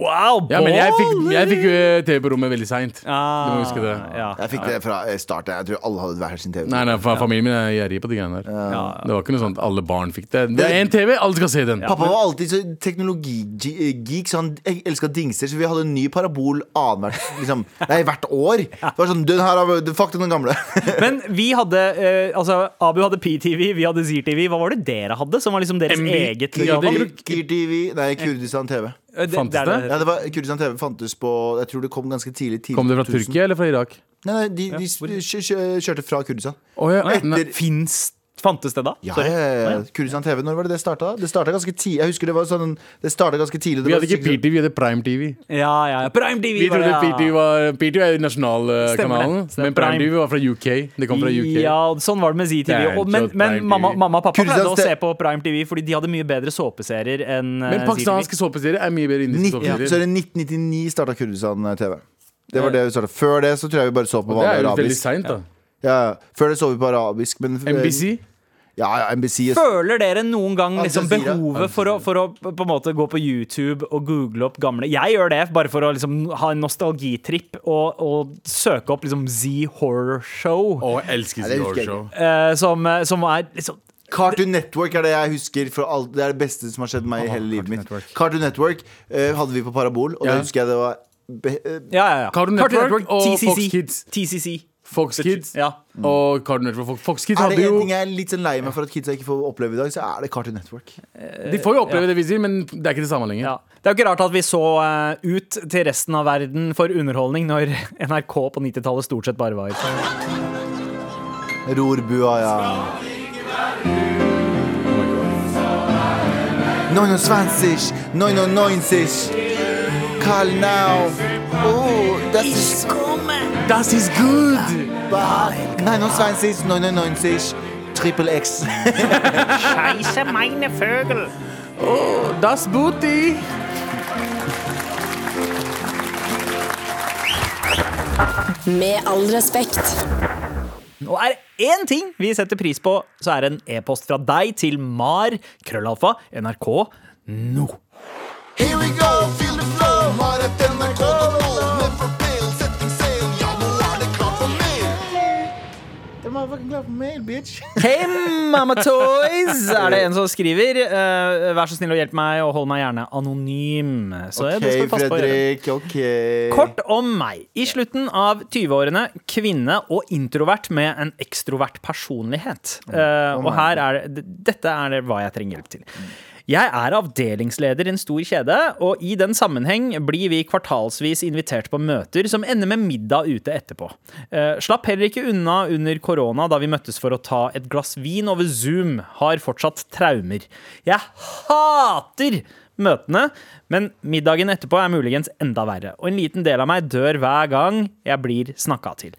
Wow, Ja, men jeg fikk, jeg fikk eh, TV på rommet veldig seint. Ah, Du må huske det. Ja. Jeg fikk det fra starten. Jeg tror alle hadde hver sin TV. Nei, nei, fa- familien min er gjerrig på de greiene der. Ja. Det var ikke noe sånt at alle barn fikk det. Det er én TV, alle skal se den. Pappa var alltid så teknologigeek, så han elska dingser. Så vi hadde en ny parabol annethvert liksom, Nei, hvert år. Det var sånn, den her Fuck den gamle. Men vi hadde eh, Altså, Abu hadde PTV, vi hadde ZTV. Hva var det dere hadde, som var liksom deres MB. eget Ja, det, Kyr TV, Nei, Kurdistan TV. Eh, det- Fantes det? det? Ja, det var, Kurdistan TV fantes på Jeg tror det kom ganske tidlig. tidlig Kom det fra 2000. Tyrkia eller fra Irak? Nei, nei de, de kjø- kjørte fra Kurdistan. Oh, ja. Etter-. Fins Fantes det da? Ja, ja. Kurdistan TV, når var det det starta? Det starta ganske tidlig. Jeg husker det var sånn Det starta ganske tidlig. Det Vi hadde ikke PTV, vi hadde Prime TV. Ja, ja. Prime TV Vi trodde ja. PTV var PTV er nasjonalkanalen, men Prime. TV var fra UK. Det kom fra UK. Ja, sånn var det med ZTV. Men men mamma, mamma og pappa pleide å se på Prime TV fordi de hadde mye bedre såpeserier enn ZTV Men pakistanske såpeserier er mye bedre indiske 19, så såpeserier. er det 1999 starta Kurdistan TV. Det var det vi startet. Før det så tror jeg vi bare så på Det er jo veldig arabisk. seint, da. Ja, ja. Før det så vi på arabisk. Men, MBC. Ja, ja, NBC. Føler dere noen gang liksom behovet for å, for å på en måte gå på YouTube og google opp gamle Jeg gjør det bare for å liksom ha en nostalgitripp og, og søke opp liksom Z Horror Show, Å, jeg elsker husker jeg Show. Uh, som, eh, som er liksom Cartoon Network er det jeg husker. For alt, det er det beste som har skjedd meg i hele livet mitt. Network. Cartoon Network uh, hadde vi på Parabol, og Ja. da husker jeg det var be, eh, Ja, ja, ja. Cartoon Network og TCC. Fox Kids. TCC. Fox Kids Ja. og Cartoon Network. Fox- Kids Er det en ting jeg er litt sånn lei meg for at kidsa ikke får oppleve i dag, så er det Cartoon Network. De får jo oppleve det vi sier, men det er ikke det samme lenger. Ja. Det er jo ikke rart at vi så eh, ut til resten av verden for underholdning når NRK på 90-tallet stort sett bare var Rorbua, ja. Noino Svansich, Noino Noinsish. Call now. Oh, das ist Das is good! Nein, Svansich, Noino Noinsish. X. Scheisse meine Vögel. Das booty! Med all respekt. Og er én ting vi setter pris på, så er det en e-post fra deg til mar, krøllalfa, nrk, no. Here we go, For mail, bitch. Hey, Mama Toys! Er det en som skriver. Uh, vær så snill å hjelpe meg, og hold meg gjerne anonym. Så OK, det skal passe Fredrik, på. OK. Kort om meg. I slutten av 20-årene kvinne og introvert med en ekstrovert personlighet. Eh, og her er det, dette er det hva jeg trenger hjelp til. Jeg er avdelingsleder i en stor kjede, og i den sammenheng blir vi kvartalsvis invitert på møter som ender med middag ute etterpå. Eh, slapp heller ikke unna under korona da vi møttes for å ta et glass vin over Zoom. Har fortsatt traumer. Jeg hater møtene, men middagen etterpå er muligens enda verre. Og en liten del av meg dør hver gang jeg blir snakka til.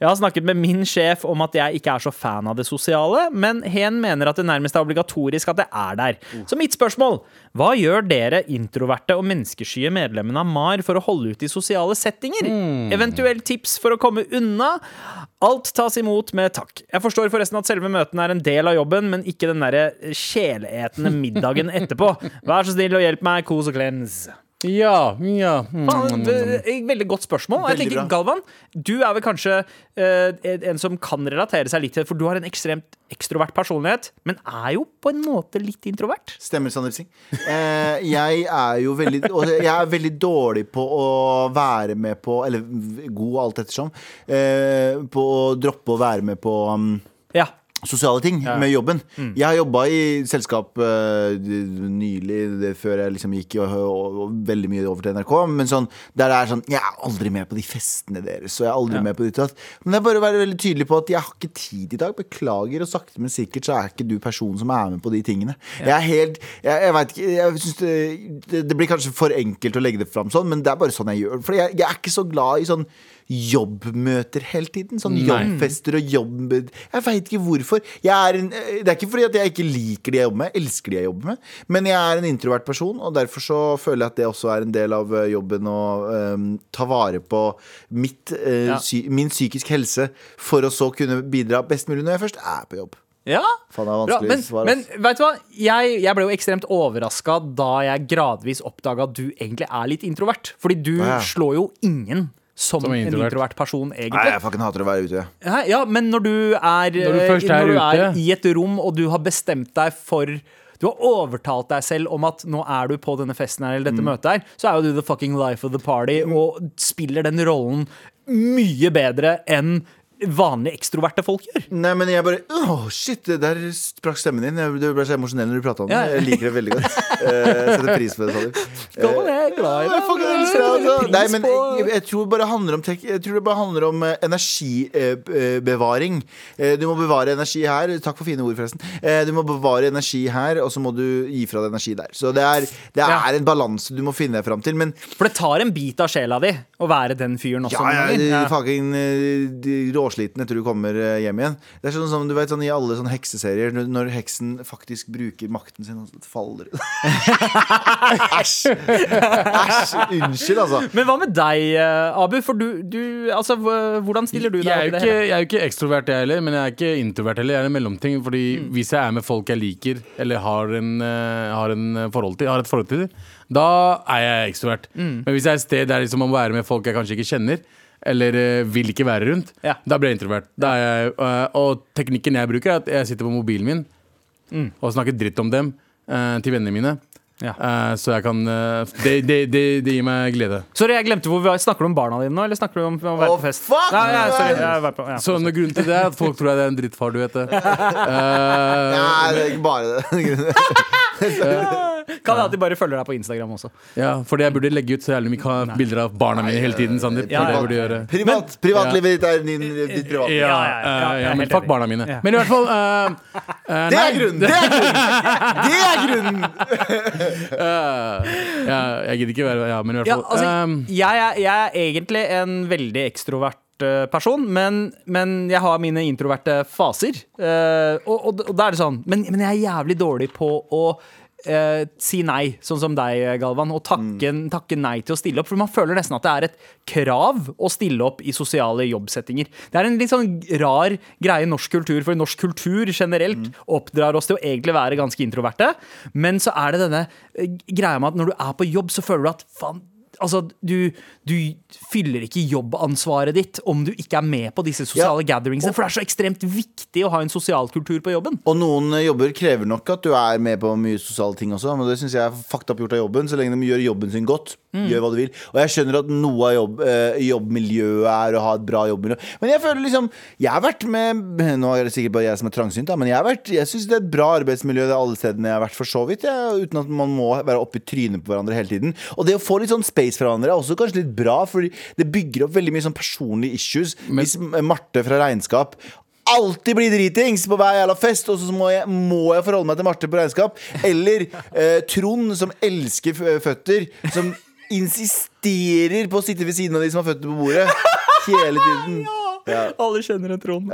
Jeg har snakket med min sjef om at jeg ikke er så fan av det sosiale, men hen mener at det nærmest er obligatorisk at det er der. Så mitt spørsmål hva gjør dere introverte og menneskeskye medlemmene av MAR for å holde ut i sosiale settinger? Eventuelt tips for å komme unna? Alt tas imot med takk. Jeg forstår forresten at selve møtene er en del av jobben, men ikke den derre sjeletende middagen etterpå. Vær så snill og hjelp meg, kos og klems. Ja, ja. Mm. Faen, det Veldig godt spørsmål. Jeg tenker, bra. Galvan, du er vel kanskje eh, en som kan relatere seg litt til For du har en ekstremt ekstrovert personlighet, men er jo på en måte litt introvert. Stemmer, Sander Singh. Eh, jeg er jo veldig og Jeg er veldig dårlig på å være med på Eller god alt ettersom. Eh, på å droppe å være med på um, Ja. Sosiale ting med jobben. Mm. Jeg har jobba i selskap uh, nylig, det, før jeg liksom gikk og, og, og veldig mye over til NRK. Men sånn, der det er sånn Jeg er aldri med på de festene deres. Og jeg er aldri med på ditt. Men det er bare være veldig tydelig på at jeg har ikke tid i dag. Beklager, og sakte, men sikkert så er ikke du personen som er med på de tingene. Jeg er helt Jeg, jeg vet ikke jeg synes det, det, det blir kanskje for enkelt å legge det fram sånn, men det er bare sånn jeg gjør. For jeg, jeg er ikke så glad i sånn jobbmøter hele tiden. Sånn Nei. jobbfester og jobb... Jeg veit ikke hvorfor. En, det er ikke fordi at jeg ikke liker de jeg jobber med, elsker de jeg jobber med, men jeg er en introvert person, og derfor så føler jeg at det også er en del av eh, jobben å um, ta vare på mitt, uh, Ja. sy min psykisk helse, for å så kunne bidra best mulig når jeg først er på jobb. Ja, Bra, men, men vet du hva? Jeg, jeg ble jo ekstremt overraska da jeg gradvis oppdaga at du egentlig er litt introvert. Fordi du ja. slår jo ingen som, Som en introvert. introvert person, Nei, jeg fucking hater å være ute. Ja, ja, men når du er, Når du eh, først er når du er i et rom, og du har bestemt deg for Du har overtalt deg selv om at nå er du på denne festen her, eller dette Mm. møtet her, så er jo du the fucking life of the party, og spiller den rollen mye bedre enn vanlige ekstroverte folk gjør. Nei, men jeg bare Åh, shit, der sprakk stemmen din. Du ble så emosjonell når du prata om det. Jeg liker det veldig godt. Eh, setter pris på det. Galvan, jeg er glad i deg. altså. Nei, men jeg, jeg tror det bare handler om Jeg tror det bare handler om eh, energibevaring. Eh, du må bevare energi her. Takk for fine ord, forresten. Eh, du må bevare energi her, og så må du gi fra deg energi der. Så det er, det Ja. er en balanse du må finne deg fram til. Men For det tar en bit av sjela di å være den fyren også. ja, ja, Ja. Råsliten etter du kommer eh, hjem igjen. Det er sånn som du vet sånn i alle sånne hekseserier, når- når heksen faktisk bruker makten sin, og så faller det. Æsj! Æsj! Unnskyld, altså. Men hva med deg, eh, Abu? For du, du altså, Hvordan stiller du deg Jeg er, jo ikke, jeg er jo ikke ekstrovert, jeg heller, men jeg er ikke introvert heller. Jeg er en mellomting. Fordi Mm. hvis jeg er med folk jeg liker, eller har, en, eh, har, en forhold til, har et forhold til, da er jeg ekstrovert. Mm. Men hvis jeg er et sted der liksom må være med folk jeg kanskje ikke kjenner, eller eh, vil ikke være rundt, Ja. da blir jeg introvert. Da er jeg, eh, og teknikken jeg bruker, er at jeg sitter på mobilen min Mm. og snakker dritt om dem uh, til vennene mine. Ja. Uh, så jeg kan uh, det, det, det, det gir meg glede. Sorry, jeg glemte hvor vi var. Snakker du om barna dine nå, eller snakker du om å være på fest? fuck, Nei, ja, sorry, jeg på, ja. Så grunnen til det er at folk tror jeg er en drittfar, du vet det. Eh, Nei, det er ikke bare det. Kan hende at de bare følger deg på Instagram også. Ja, fordi jeg burde legge ut så jævlig mye bilder av barna mine hele tiden. Sandeep. Ja, ja. gjøre. Privat, privatlivet ditt er din, ditt private. Ja, ja, ja, eh, ja, men fuck barna mine. Ja. Men i hvert fall uh, uh, Det er grunnen! Det er grunnen! Det er grunnen! uh, ja, jeg gidder ikke være Ja, men i hvert Ja, fall altså, jeg, er, jeg er egentlig en veldig ekstrovert person, men, men jeg har mine introverte faser. Uh, og, og, og da er det sånn men, men jeg er jævlig dårlig på å eh, si nei, sånn som deg, Galvan, og takke, takke nei til å stille opp. For man føler nesten at det er et krav å stille opp i sosiale jobbsettinger. Det er en litt sånn rar greie i norsk kultur, for norsk kultur generelt oppdrar oss til å egentlig være ganske introverte. Men så er det denne eh, greia med at når du er på jobb, så føler du at faen Altså, du, du fyller ikke jobbansvaret ditt om du ikke er med på disse sosiale gatherings. For det er så ekstremt viktig å ha en sosial kultur på jobben. Og noen jobber krever nok at du er med på mye sosiale ting også. Men det syns jeg er fucked up gjort av jobben. Så lenge de gjør jobben sin godt. Gjør hva du vil. Og jeg skjønner at noe av jobb, eh, jobbmiljøet er å ha et bra jobbmiljø. Men jeg føler liksom Jeg har vært med Nå er det sikkert bare jeg som er trangsynt, da, men jeg, har vært- jeg syns det er et bra arbeidsmiljø det er alle stedene jeg har vært, for så vidt. Jeg, uten at man må være oppi trynet på hverandre hele tiden. Og det å få litt sånn space fra hverandre er også kanskje litt bra, Fordi det bygger opp veldig mye sånn personlige issues. Hvis Marte fra regnskap alltid blir dritings på hver jævla fest, og så må jeg, må jeg forholde meg til Marte på regnskap. Eller eh, Trond, som elsker føtter, som insisterer på å sitte ved siden av de som har føtter på bordet. Hele tiden. Ja. Alle kjenner en Trond.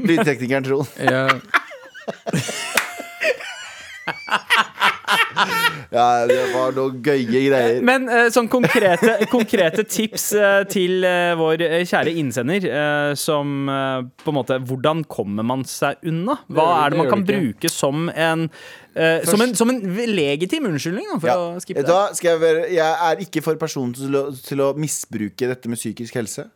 Lydteknikeren Trond. Ja. Ja, det var noen gøye greier. Men eh, sånn konkrete, konkrete tips eh, til eh, vår kjære innsender, som på en måte Hvordan kommer man seg unna? Hva er det man det kan det bruke som en eh, som, en, som en legitim unnskyldning da, for Ja. å skippe det? Da skal jeg, være, jeg er ikke for personen til å, til å misbruke dette med psykisk helse.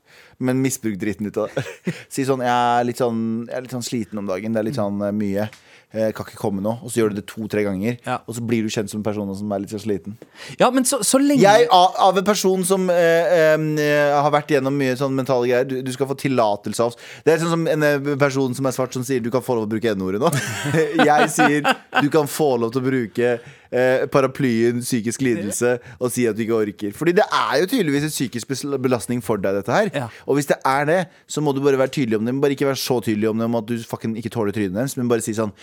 Men misbruk dritten ut av det. Si sånn jeg, er litt sånn jeg er litt sånn sliten om dagen. Det er litt sånn mye. Jeg kan ikke komme nå. Og så gjør du det to-tre ganger. Ja. Og så blir du kjent som en person som er litt sliten. Ja, men så, så lenge Jeg, av, av en person som eh, eh, har vært gjennom mye sånn mentale greier Du, du skal få tillatelse av oss. Det er sånn som en eh, person som er svart, som sier du kan få lov å bruke n-ordet nå. Jeg sier du kan få lov til å bruke eh, paraplyen psykisk lidelse og si at du ikke orker. Fordi det er jo tydeligvis en psykisk belastning for deg, dette her. Ja. Og hvis det er det, så må du bare være tydelig om det. Men bare ikke være så tydelig om det om at du fucking ikke tåler trynet deres, men bare si sånn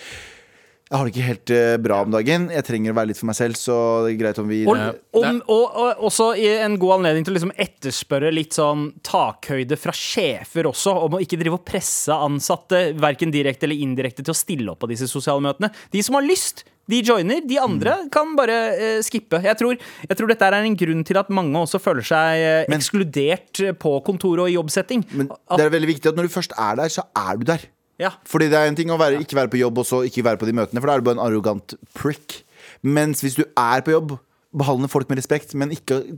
jeg har det ikke helt eh, bra om dagen. Jeg trenger å være litt for meg selv, så det er greit om vi Og, om, og, og også i en god anledning til å liksom etterspørre litt sånn takhøyde fra sjefer også, om å ikke drive og presse ansatte, verken direkte eller indirekte, til å stille opp på disse sosiale møtene. De som har lyst, de joiner. De andre Mm. kan bare eh, skippe. Jeg tror, jeg tror dette er en grunn til at mange også føler seg eh, Men- ekskludert eh, på kontoret og i jobbsetting. Men At- det er veldig viktig at når du først er der, så er du der. ja. Fordi det er en ting å være, ikke være på jobb og så ikke være på de møtene, for da er du bare en arrogant prick. Mens hvis du er på jobb, behandle folk med respekt, men ikke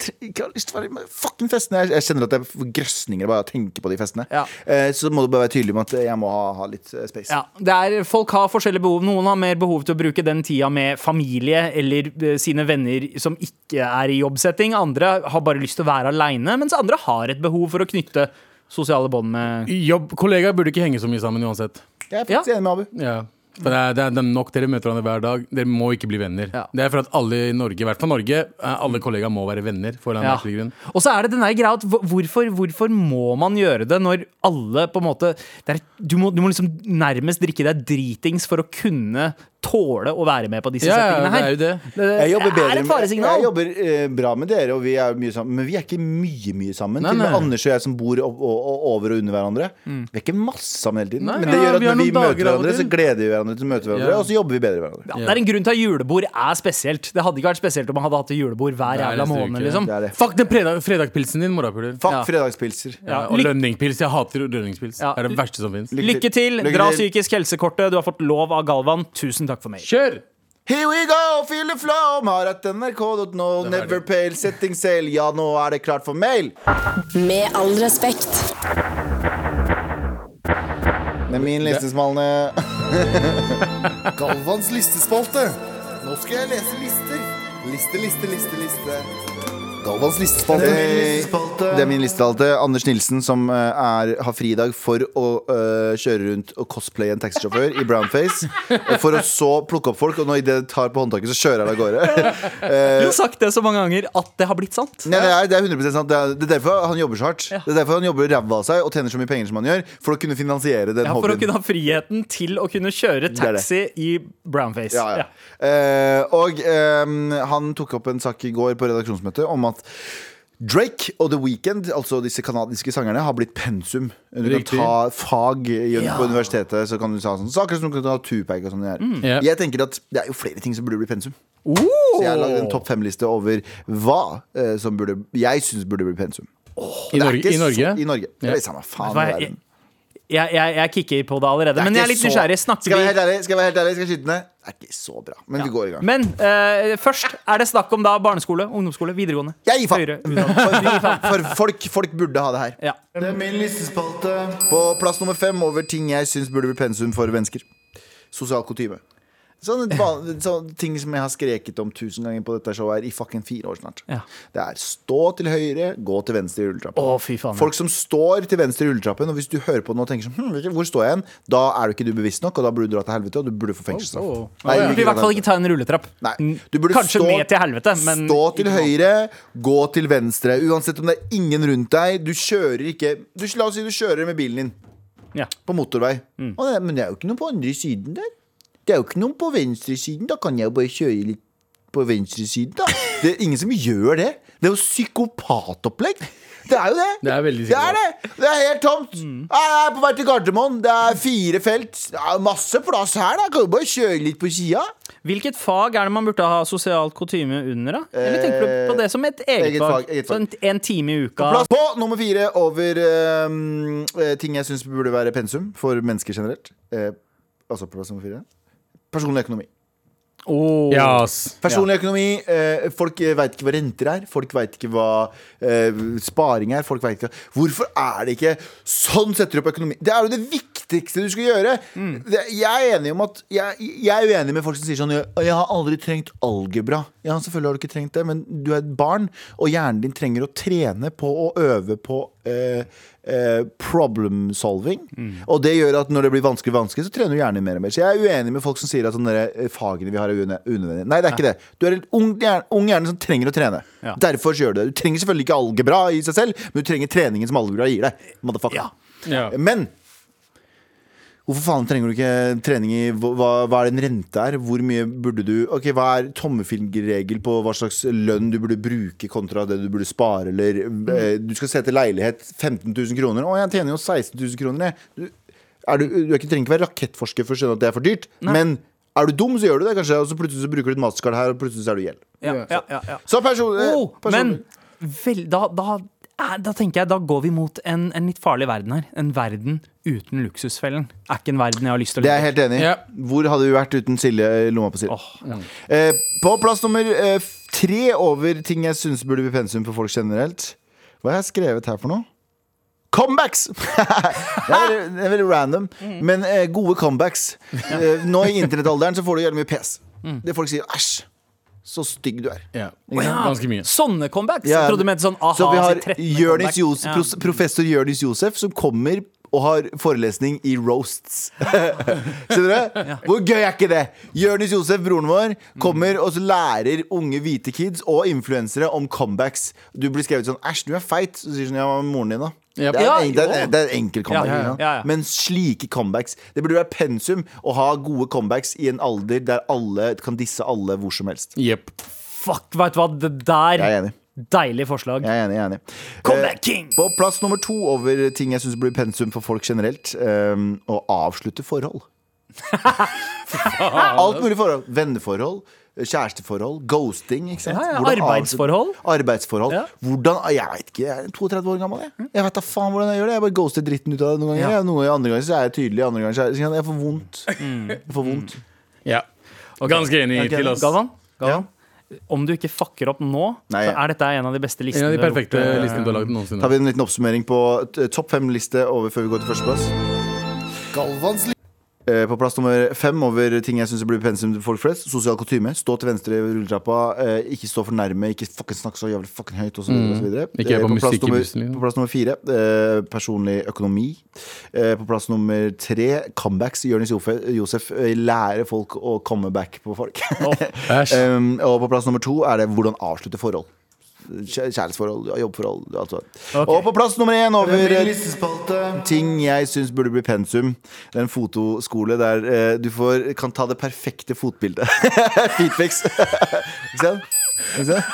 ikke har lyst til å være med fucking festene. Jeg, jeg kjenner at jeg får grøsninger bare av å tenke på de festene. Ja. Eh, så må du bare være tydelig med at jeg må ha, ha litt eh, space. Ja, det er, Folk har forskjellige behov. Noen har mer behov til å bruke den tida med familie eller eh, sine venner som ikke er i jobbsetting. Andre har bare lyst til å være aleine, mens andre har et behov for å knytte sosiale bånd med Jobb, kollegaer burde ikke henge så mye sammen uansett. Jeg er faktisk Ja. enig med Abu. Ja. For det er, det, er, er nok dere møter hverandre hver dag. Dere må ikke bli venner. Ja. Det er for at alle i Norge, i hvert fall Norge, eh, alle kollegaer må være venner. For en Ja. grunn. Og så er det denne greia at hvorfor, hvorfor må man gjøre det når alle på en måte det er, du, må, du må liksom nærmest drikke deg dritings for å kunne tåle å være med på disse Ja, ja, settingene det her. er jo det. Jeg jobber, bedre, er et jeg jobber eh, bra med dere, og vi er mye sammen men vi er ikke mye mye sammen. Nei, Til og med. Anders og jeg som bor over og under hverandre. Vi er ikke masse sammen hele tiden. Nei, men det ja, gjør at vi når vi møter hverandre, så gleder vi hverandre til å møte hverandre, og så jobber vi bedre hverandre. Ja, det er en grunn til at julebord er spesielt. Det hadde ikke vært spesielt om man hadde hatt julebord hver er jævla måned. liksom Det er det. Fuck den fredag, fredagspilsen din, morapuler. Fuck Ja. fredagspilser. Ja, og lønningpils. Jeg hater lønningspils. Ja. Det er det verste som fins. Lykke til! Dra psykisk helsekortet. Du har fått lov av Galvan. Tusen takk for mail. Kjør! Here we go, feel the flow, marat nrk.no, Det er never pale, setting sail. Ja, nå er det klart for mail. Med all respekt. Med min listesmalne Galvans listespalte. Nå skal jeg lese lister. Liste, liste, liste, liste. Galvans listespalte. Det er min listespalte. Anders Nilsen som eh, er, har fridag for å eh, kjøre rundt og cosplaye en taxisjåfør i brownface. For å så plukke opp folk, og når idet tar på håndtaket, så kjører han av gårde. Du har sagt det så mange ganger at det har blitt sant. Nei, det, er, det er 100 sant. Det er, det er derfor han jobber så hardt. Ja. Det er derfor han jobber ræva av seg og tjener så mye penger som han gjør, for å kunne finansiere den Ja, for å kunne ha friheten til å kunne kjøre er det. taxi i brownface. Ja, ja. Uh, og um, han tok opp en sak i går på redaksjonsmøtet om at Drake og The Weeknd, altså disse kanadiske sangerne, har blitt pensum. Du Riktig. kan ta fag i, på universitetet, så kan du ta sånne saker som du kan ta Tupac og sånn. Mm. Ja. Jeg tenker at det er jo flere ting som burde bli pensum. Så jeg har lagd en topp fem-liste over hva eh, som burde, jeg syns burde bli pensum. I Det er Norge? ikke I Norge? Så, I Norge. Ja. Det er samme faen Hva i verden. Jeg, jeg, jeg kicker på det allerede. Det Men jeg er litt så- nysgjerrig. Snakker Skal jeg vi være helt ærlig? Skal jeg være helt ærlig? Skal jeg skyte ned? Er ikke så bra. Men vi går i gang. Men eh, først er det snakk om da barneskole, ungdomsskole, videregående. Jeg gir faen. Høyere utdanning. For, for folk, folk burde ha det her. Ja. Det er min listespalte. På plass nummer fem over ting jeg syns burde bli pensum for mennesker. Sosial kutyme. Sånne, sånne ting som jeg har skreket om tusen ganger på dette showet her i fucking fire år snart. Ja. Det er stå til høyre, gå til venstre i rulletrappen. Å, fy faen. Folk som står til venstre i rulletrappen, og hvis du hører på den og tenker sånn hm, Hvor står jeg hen? Da er du ikke du bevisst nok, og da burde du dra til helvete, og du burde få fengselsstraff. Oh, oh. Nei, Du burde i hvert fall ikke ta en rulletrapp. Nei. Du burde Kanskje stå, med til helvete, men Stå til høyre, gå til venstre. Uansett om det er ingen rundt deg. Du kjører ikke du, La oss si du kjører med bilen din Ja. på motorvei. Mm. Nei, men det er jo ikke noe på andre siden der. Det er jo ikke noen på venstresiden. Da kan jeg jo bare kjøre litt på venstresiden, da. Det er ingen som gjør det. Det er jo psykopatopplegg. Det er jo det. Det er veldig Det er det! Det er helt tomt. Mm. Jeg er på vei til Gardermoen. Det er fire felt. Det er masse plass her. da Kan jo bare kjøre litt på sida. Hvilket fag er det man burde ha sosialt kutyme under? da? Eller tenker du på det som et eget, eget fag? fag, eget Så en, en time i uka? Plass på nummer fire over eh, ting jeg syns burde være pensum for mennesker generelt. Uh, altså på plass nummer fire. Personlig økonomi. Oh. Yes. Personlig Personlig økonomi, eh, Folk veit ikke hva renter er. Folk veit ikke hva eh, sparing er. Folk vet ikke Hvorfor er det ikke sånn setter du opp økonomi? Det er jo det viktigste du skal gjøre. Det, jeg er enig om at jeg, jeg er uenig med folk som sier sånn Jeg, jeg har aldri trengt algebra. Ja, selvfølgelig har du ikke trengt det, men du er et barn, og hjernen din trenger å trene på å øve på eh, eh, problem solving. Og det gjør at når det blir vanskelig, vanskelig så trener du hjernen mer og mer. Så jeg er uenig med folk som sier at eh, fagene vi har er unødvendige. Nei, det er ikke det. Du er en ung hjerne, ung hjerne som trenger å trene. Ja. Derfor gjør du det. Du trenger selvfølgelig ikke algebra i seg selv, men du trenger treningen som algebra gir deg. Motherfucker. Ja. Men Hvorfor faen trenger du ikke trening i hva, hva- er det en rente er? Hvor mye burde du Ok, Hva er tommefingerregel på hva slags lønn du burde bruke kontra det du burde spare, eller eh, Du skal se etter leilighet 15 000 kroner. Å, jeg tjener jo 16 000 kroner, jeg. Du, er du, du er ikke, trenger ikke være rakettforsker for å skjønne at det er for dyrt, men er du dum, så gjør du det, kanskje. Og så plutselig så bruker du et mastercard her, og plutselig så er du gjeld. Ja, ja, ja. Så person, Oh, men vel, da, da, da tenker jeg Da går vi mot en, en litt farlig verden her. En verden uten luksusfellen. Er ikke en verden jeg har lyst til å Det er jeg helt enig i. Ja. Hvor hadde vi vært uten Silje i lomma på Silje? Åh, Eh, på plass nummer eh, tre over ting jeg syns burde bli pensum for folk generelt. Hva har jeg skrevet her for noe? Comebacks! det, er veldig, det er veldig random. Men eh, gode comebacks. Eh, nå i internettalderen så får du gjøre mye pes. Det folk sier æsj, så stygg du er. Ja. Ikke? Ganske mye. Sånne comebacks? Ja, Jeg trodde du mente sånn aha, Så vi har sitt 13. Jørnis. Josef, Ja. professor Jørnis Josef som kommer og har forelesning i roasts. Skjønner du? Hvor gøy er ikke det? Jonis Josef, broren vår, kommer og så lærer unge hvite kids og influensere om comebacks. Du blir skrevet sånn 'æsj, du er feit'. Så sier sånn 'ja, hva med moren din', da? Ja. Det, er Ja, en, det, er, det er en enkel comeback. Ja, ja, ja, ja. Men slike comebacks Det burde være pensum å ha gode comebacks i en alder der alle kan disse alle hvor som helst. Yep. Fuck, vet du hva, det der Jeg er enig. Deilig forslag. Jeg er enig. jeg er enig Comeback Eh, king! På plass nummer to over ting jeg syns blir pensum for folk generelt, um, å avslutte forhold. Alt mulig forhold. Venneforhold, kjæresteforhold, ghosting. Ikke sant? Ja, ja, Hvordan arbeidsforhold. Arbeidsforhold. Ja. Hvordan, jeg vet ikke, jeg er 32 år gammel. Jeg, jeg vet da faen hvordan jeg gjør det. Jeg bare ghoster dritten ut av det noen ganger. Ja. Jeg, noen ganger andre ganger så er jeg tydelig, andre ganger så er jeg, jeg får vondt. Jeg får vondt. Ja. Ganske enig okay. til oss. Galvan, Galvan. Om du ikke fucker opp nå, Nei, så er dette en av de beste listene. En av de du har perfekte gjort, eh, listene du har lagd noensinne. Tar vi en liten oppsummering på topp fem-liste over før vi går til førsteplass. Galvans li Eh, På plass nummer fem over ting jeg syns blir pensum til folk flest. Sosial kutyme. Stå til venstre i rulletrappa. Eh, ikke stå for nærme. Ikke snakke så jævlig fucking høyt. Og så videre, og så videre. Ikke hør Eh, på plass musikk i nummer- bussen, liksom. På plass nummer fire eh, personlig økonomi. Eh, på plass nummer tre comebacks. Jonis Josef, eh, lærer folk å komme back på folk. Oh, og på plass nummer to er det hvordan avslutte forhold. Kjæ- Kjærlighetsforhold, jobbforhold, Altså. Okay. Og på plass nummer én over ting jeg syns burde bli pensum. Det er en fotoskole der eh, du får, kan ta det perfekte fotbildet. Feetpics. Ikke sant? Ikke sant?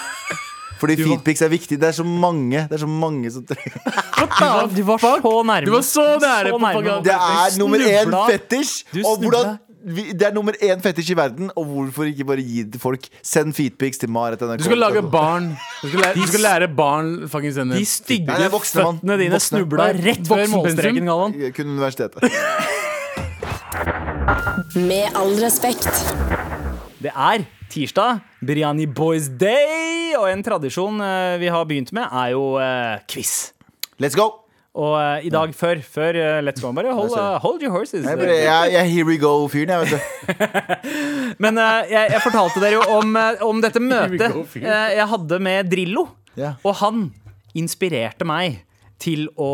Fordi feetpics er viktig. Det er så mange Det er så mange som trenger Du var så nærme. Du var så nære propaganda. Det er nummer én fetisj! Og hvordan vi, det er nummer én fetisj i verden, og hvorfor ikke bare gi det til folk? Send feetpics til Marit. Du skal lage barn. Du skal lære, du skal lære barn fucking De stygge Nei, det er voksne, føttene dine Voksne. snubla rett før målstreken. Galvan. Kun universitetet. Med all respekt. Det er tirsdag, Biryani Boys Day, og en tradisjon eh, vi har begynt med, er jo eh, quiz. Let's go! Og uh, i dag, før, før uh, Let's Go, bare hold, uh, hold your horses. Jeg, bare, jeg, jeg er here we go-fyren, jeg, vet du. Men jeg, jeg fortalte dere jo om, om dette møtet eh, jeg hadde med Drillo. Yeah. Og han inspirerte meg til å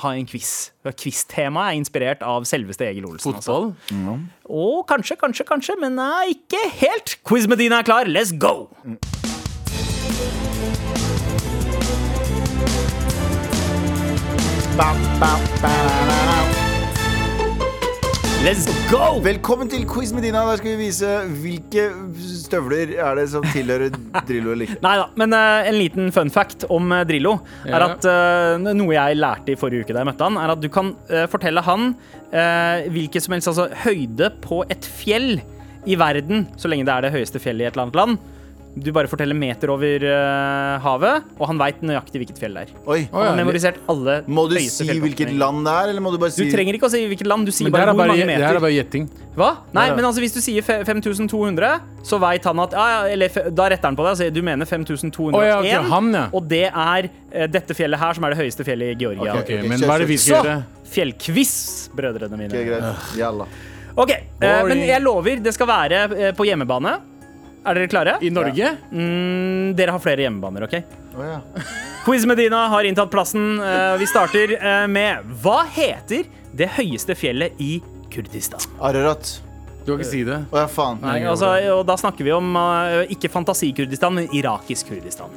ha en quiz. Quiz-temaet er inspirert av selveste Egil Olsen. altså. Mm. Og kanskje, kanskje, kanskje, men nei, ikke helt. Quiz Medina er klar. Let's go! Ba, Let's go! Velkommen til quiz med Dina. Der skal vi vise hvilke støvler er det som tilhører Drillo eller ikke. Nei da, men uh, en liten fun fact om uh, Drillo er at uh, noe jeg lærte i forrige uke da jeg møtte han, er at du kan fortelle han uh, hvilket som helst altså, høyde på et fjell i verden, så lenge det er det høyeste fjellet i et eller annet land. Du bare forteller meter over eh, havet, og han veit nøyaktig hvilket fjell det er. Oi, Han har memorisert alle Må du høyeste si fjelltoppene. hvilket land det er, eller må du bare Du trenger ikke å si hvilket land, du sier Men det her bare er hvor bare, mange det her meter. er bare gjetting. Hva? Nei, Ja, ja. men altså hvis du sier fe- 5200, så veit han at ja, ja, eller, fe- Da retter han på deg og sier du mener 5201. Å, ja, ok, han, ja. Og det er eh, dette fjellet her som er det høyeste fjellet i Georgia. Ok, Ok, men kjør, hva er det vi Så skal gjøre? fjellquiz, brødrene mine. Ok, greit. Jalla. Ok, eh, Men jeg lover, det skal være eh, på hjemmebane. Er dere klare? I Norge? Mm, dere har flere hjemmebaner, OK? Oh, ja. Quiz Medina har inntatt plassen. Eh, Vi starter eh, med Hva heter det høyeste fjellet i Kurdistan? Ararat. Du kan ikke si det. Å ja, faen. Nei, altså, og da snakker vi om uh, ikke fantasi-Kurdistan, men irakisk Kurdistan.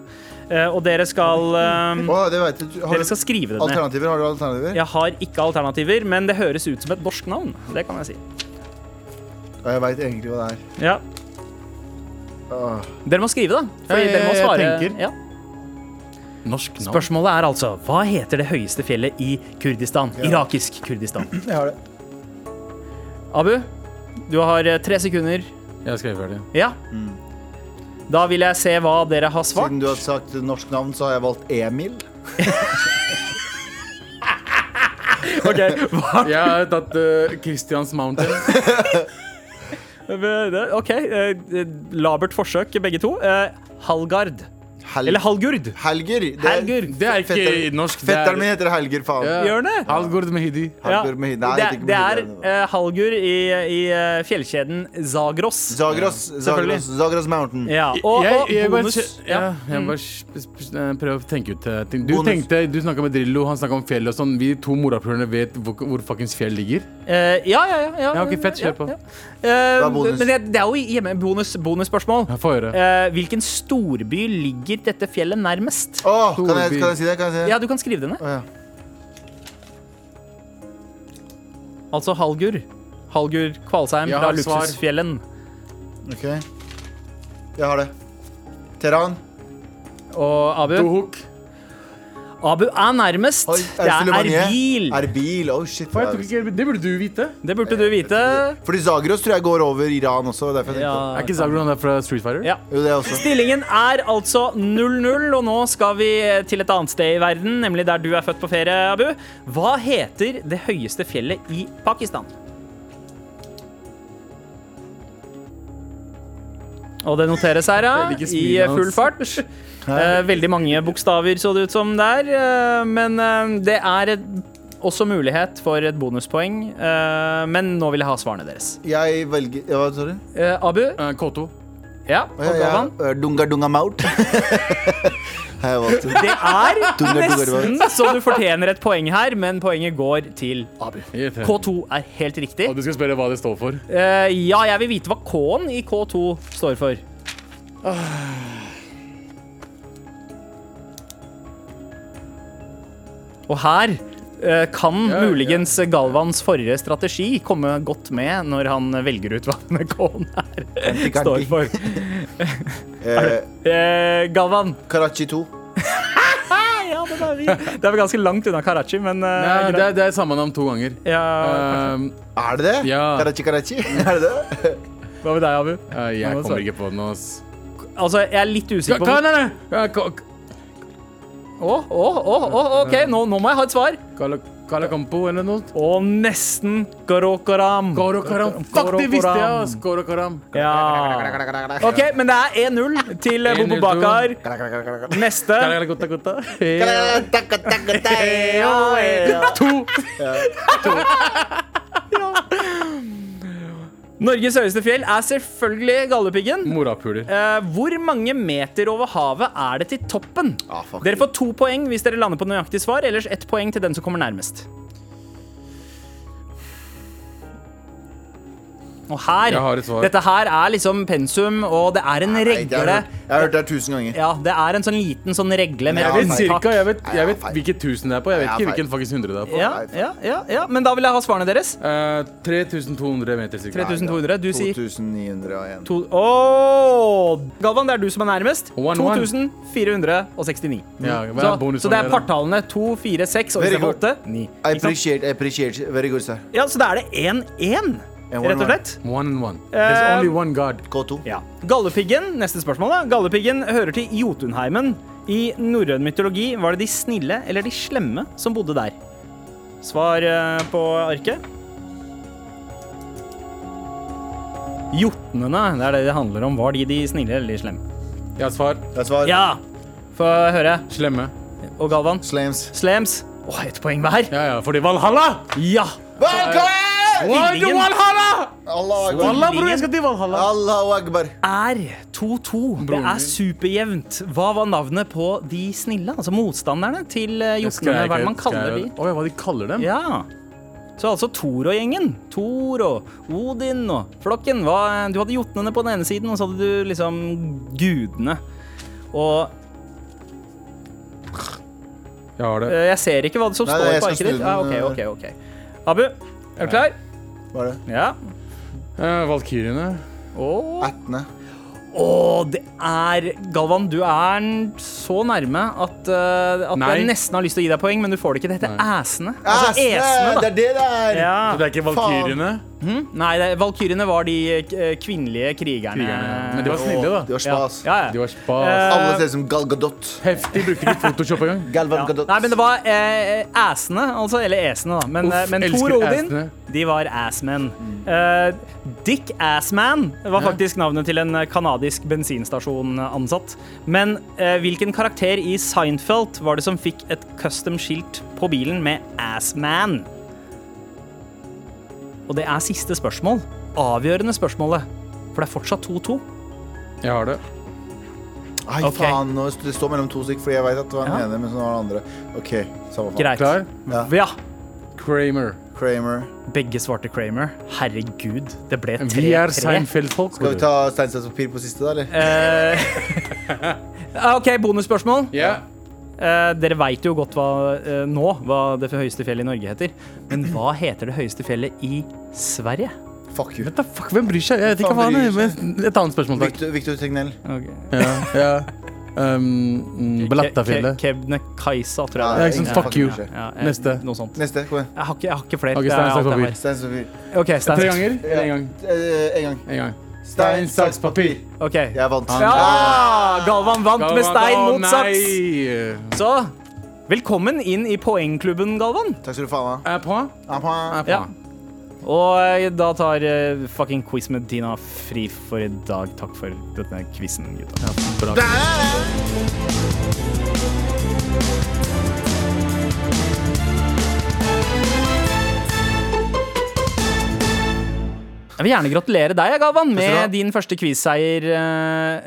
Uh, og dere skal uh, oh, det vet du. Har Dere skal skrive det ned. alternativer? Har du alternativer? Jeg har ikke alternativer, men det høres ut som et norsk navn. Det kan jeg si. Og jeg veit egentlig hva det er. Ja. Åh. Dere må skrive, da. Fordi jeg- dere må jeg svare. tenker. Ja. Norsk navn. Spørsmålet er altså hva heter det høyeste fjellet i Kurdistan? Irakisk Kurdistan. Jeg har det. Abu, du har eh, tre sekunder. Jeg har skrevet ferdig. Ja. Da vil jeg se hva dere har svart. Siden du har sagt norsk navn, så har jeg valgt Emil. Ok, hva? Jeg har tatt uh, Christians Mountain. OK. eh, Labert forsøk, begge to. Hallgard. Hel Eller Halgurd. Helger. Det Helger. Det er ikke Fetter- norsk. Fetteren er min heter Helger, faen. Ja. Gjør det? Halgurd Mehidi. Halgor Mehidi. Nei, det, det er uh, eh, Halgur i, i uh, fjellkjeden Zagros. Zagros, ja. Zagros, Zagros Mountain. Ja, og, jeg, og jeg bonus Bare, ja, ja. jeg bare prøver å tenke ut eh, ting. Du Bonus. tenkte, du snakka med Drillo, han snakka om fjell og sånn. Vi to morapulerne vet hvor, hvor fuckings fjell ligger. Uh, ja, ja, ja, ja. Ja, ok, fett, kjør på. Ja, ja. Hva? Men det, det er jo hjemme bonus, bonusspørsmål. Eh, hvilken storby ligger dette fjellet nærmest? Åh, kan, jeg, kan jeg si det? Kan jeg si det? Ja, du kan skrive det ned. Å, ja. Altså Halgur. Halgur Kvalsheim Jeg fra har svar. Luksusfjellen. Ok. Jeg har det. Teheran. Og Abu? Tohuk. Abu er nærmest. Oi, Det er Erbil. Erbil. Oh, shit. Hva, jeg tok ikke- Det burde du vite. Det burde du vite. Fordi Zagros tror jeg går over Iran også. Derfor jeg. Ja, Er ikke Zagros han er fra Street Fighter? Ja. Jo, det også. Stillingen er altså 0-0, og nå skal vi til et annet sted i verden, nemlig der du er født på ferie, Abu. Hva heter det høyeste fjellet i Pakistan? Og det noteres her, ja. I full fart. Eh, veldig mange bokstaver så det ut som der, eh, men eh, det er også mulighet for et bonuspoeng. Eh, men nå vil jeg ha svarene deres. Jeg velger ja, Hva sa du? Eh, Abu? Eh, K2. Ja, og øh, Dunga Dunga Maut. Det er nesten så du fortjener et poeng her, men poenget går til Abu. K2 er helt riktig. Og du skal spørre hva det står for. Uh, ja, jeg vil vite hva K-en i K2 står for. Og her kan Ja, ja. muligens Galvans forrige strategi komme godt med når han velger ut hva K-en her står for. Eh, Eh, Galvan. Karachi 2. Ja, det er vi. Det er vel ganske langt unna Karachi, men eh, Nei, det, er, det er samme navn to ganger. ja, uh, Er det det? Ja. Karachi, Karachi? Er det det? Hva med deg, Abu? uh, jeg kommer ikke på det nå. Altså, jeg er litt usikker på ka, Å, å, å, å, OK, nå, nå må jeg ha et svar. kala, kala eller noe. Og nesten Gorokaram. Gorokaram. Fuck, det visste jeg! ass. Gorokaram. Ja. OK, men det er 1-0 til 1-0 Bobo Bakar. Neste. To. Norges høyeste fjell er selvfølgelig Galdhøpiggen. Morapuler. Eh, hvor mange meter over havet er det til toppen? Ah. Dere får to poeng hvis dere lander på nøyaktig svar, ellers ett poeng til den som kommer nærmest. Og her, Jeg har et svar. Dette her er liksom pensum, og det er en Nei, jeg har regle. Jeg har hørt det tusen ganger. Ja, det er en sånn liten sånn regle med Jeg vet, cirka, jeg vet, jeg vet hvilket tusen det er på. Jeg vet ikke hvilken faktisk hundre det er på. Ja, ja, ja, ja, men da vil jeg ha svarene deres. Uh, 3200 meter cirka. 3200. Du sier 2901. to... Åh! Galvan, det er du som er nærmest. One, one. 2469. Ja, er så, så det er partallene 2, 4, 6 og Very istedenfor good. 8, 9. I appreciate, I appreciate. Very good, sir. Ja, så da er det 1-1, En rett og slett. One and one. There's Eh, only one god. K2. Ja. Gallepiggen, neste spørsmål da. Gallepiggen hører til Jotunheimen. I norrøn mytologi var det de snille eller de slemme som bodde der. Svar eh, på arket. Jotnene, det er det det handler om. Var de de snille eller de slemme? Jeg har svar. Det er svar. Ja! Få høre. Slemme. Og Galvan? Slams. Slems. Å, ett poeng hver. Ja, ja, fordi Valhalla! Ja! Velkommen! Valhalla? Wallah, bror, jeg skal til Valhalla. Allahu akbar. Er 2-2. Det er superjevnt. Hva var navnet på de snille? Altså motstanderne til eh, jotnene? Hva er det man kaller de? Ja, hva de kaller dem? Ja. Så altså Tor og gjengen. Tor og Odin og flokken. Hva, du hadde jotnene på den ene siden, og så hadde du liksom gudene. Og Jeg har det. eh, jeg ser ikke hva det som Nei, står jeg på skal arket ditt. snu Ja, den, ok, ok, ok. Abu, er du klar? Hva er det? Ja. Eh, Valkyrjene. Og Ætne. Å, det er Galvan, du er så nærme at, uh, at Nei. jeg nesten har lyst til å gi deg poeng, men du får det ikke. Det heter æsene. Altså esene, Det da. er det det er! Ja. Så det er ikke Valkyriene? Nei, det- valkyrene var de eh, kvinnelige krigerne. Krigerne, ja. Men de var snille, da. Det var spas. ja, ja. De var spas. Eh, Alle ser ut som Gal Gadot. Heftig. Brukte ikke Photoshop engang. Galvan Ja. Gadot. Nei, men det var eh, æsene, altså. Eller æsene, da. Men, Uff, eh, men Thor og Odin, æsene. de var assmen. Eh, Dick Assman var Ja. faktisk navnet til en kanadisk bensinstasjonansatt. Men eh, hvilken karakter i Seinfeld var det som fikk et custom-skilt på bilen med Assman? Og det er siste spørsmål. Avgjørende spørsmålet. For det er fortsatt 2-2. Jeg har det. Ai, okay. faen, det står mellom to stykker, fordi jeg vet at det var den Ja. ene, men så var den andre. OK, samme faen. Greit. Klar? Ja. Ja. Kramer. Kramer. Begge svarte Kramer. Herregud, det ble 3-3. Vi er Seinfeld-folk. Skal vi ta stein, saks, papir på siste, da, eller? Eh, OK, bonusspørsmål. Ja. Eh, dere veit jo godt hva, eh, nå hva det høyeste fjellet i Norge heter. Men hva heter det høyeste fjellet i Sverige? Fuck you. Vet da, fuck, hvem bryr seg? Jeg vet ikke hva det er. Et annet spørsmål, takk. Victor, Victor Tegnell. Ja, ja. Um, Blattafjellet. Ke- Kebnekaisa, tror Ja, jeg. ikke sant, fuck you. Ja, eh, Neste. Noe sånt. Neste. Kom igjen. Jeg har ikke, jeg har ikke flere. Ok, Det er stein, Sofie. alt jeg papir. har. Stein, saks, papir. Ok, Tre ganger? Eller en gang? Eh, en gang. En gang. Stein, saks, papir. Ok. Jeg vant. Ja! Galvan vant med stein mot saks. nei. Så velkommen inn i poengklubben, Galvan. Takk skal du faen ha. Er på? Er på. Er på? Ja. Og eh, da tar uh, fucking quiz med Tina fri for i dag. Takk for denne quizen, gutta. Bra. Jeg vil gjerne gratulere deg, ha. med din første quizseier.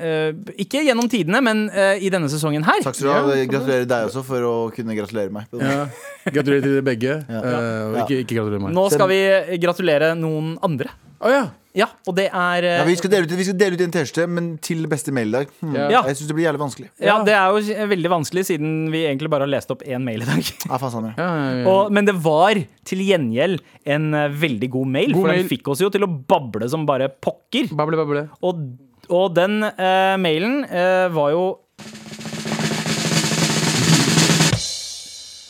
eh, ikke gjennom tidene, men uh, i denne sesongen her. Takk skal du ha. Gratulerer deg også for å kunne gratulere meg. Ja. Gratulerer til dere begge. Ja. Uh, og ikke, ikke gratulerer meg. Nå skal vi gratulere noen andre. Å ja. Ja, og det er eh, Ja, vi, skal dele ut, vi skal dele ut en T-skjorte, men til beste mail i dag. Hmm. Ja. Jeg syns det blir jævlig vanskelig. ja, det er jo veldig vanskelig, siden vi egentlig bare har lest opp én mail i dag. Ja, faen, ja. Ja, ja, ja. Og, men det var til gjengjeld en eh, veldig god mail, God for mail. den fikk oss jo til å bable som bare pokker. Bable, bable. Og Og den uh, mailen uh, var jo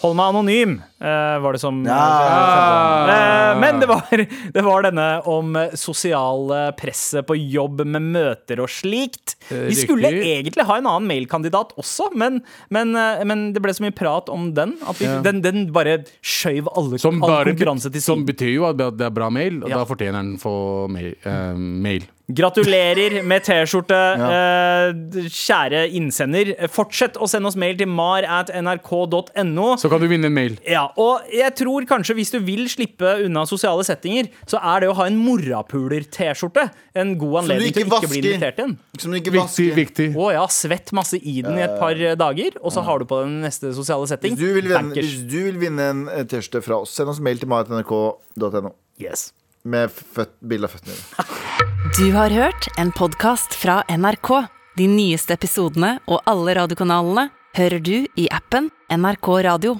Hold meg anonym, eh, var det som ja. Men det var, det var denne om sosial sosiale presset på jobb med møter og slikt. Eh, Vi skulle egentlig ha en annen mailkandidat også, men, men, eh, men det ble så mye prat om den at vi, Ja. den, den bare skjøv alle, Som, all bare, konkurranse til som betyr jo at det er bra mail, og Ja. da fortjener den å få mail. eh, mail. Gratulerer med T-skjorte, eh, kjære innsender. Fortsett å sende oss mail til mar at nrk.no. Så kan du vinne en mail. Ja, og jeg tror kanskje hvis du vil slippe unna sosiale settinger, så er det å ha en morapuler-T-skjorte en god anledning til å ikke bli invitert igjen. Som du ikke vasker. viktig. Å ja, svett masse i den i et par dager, og så har du på den neste sosiale setting. Hvis du vil vinne, du vil vinne en eh, T-skjorte fra oss, send oss mail til marit.nrk.no Yes. Med føt, bilde av føttene dine. Du har hørt en podkast fra NRK. De nyeste episodene og alle radiokanalene hører du i appen NRK Radio.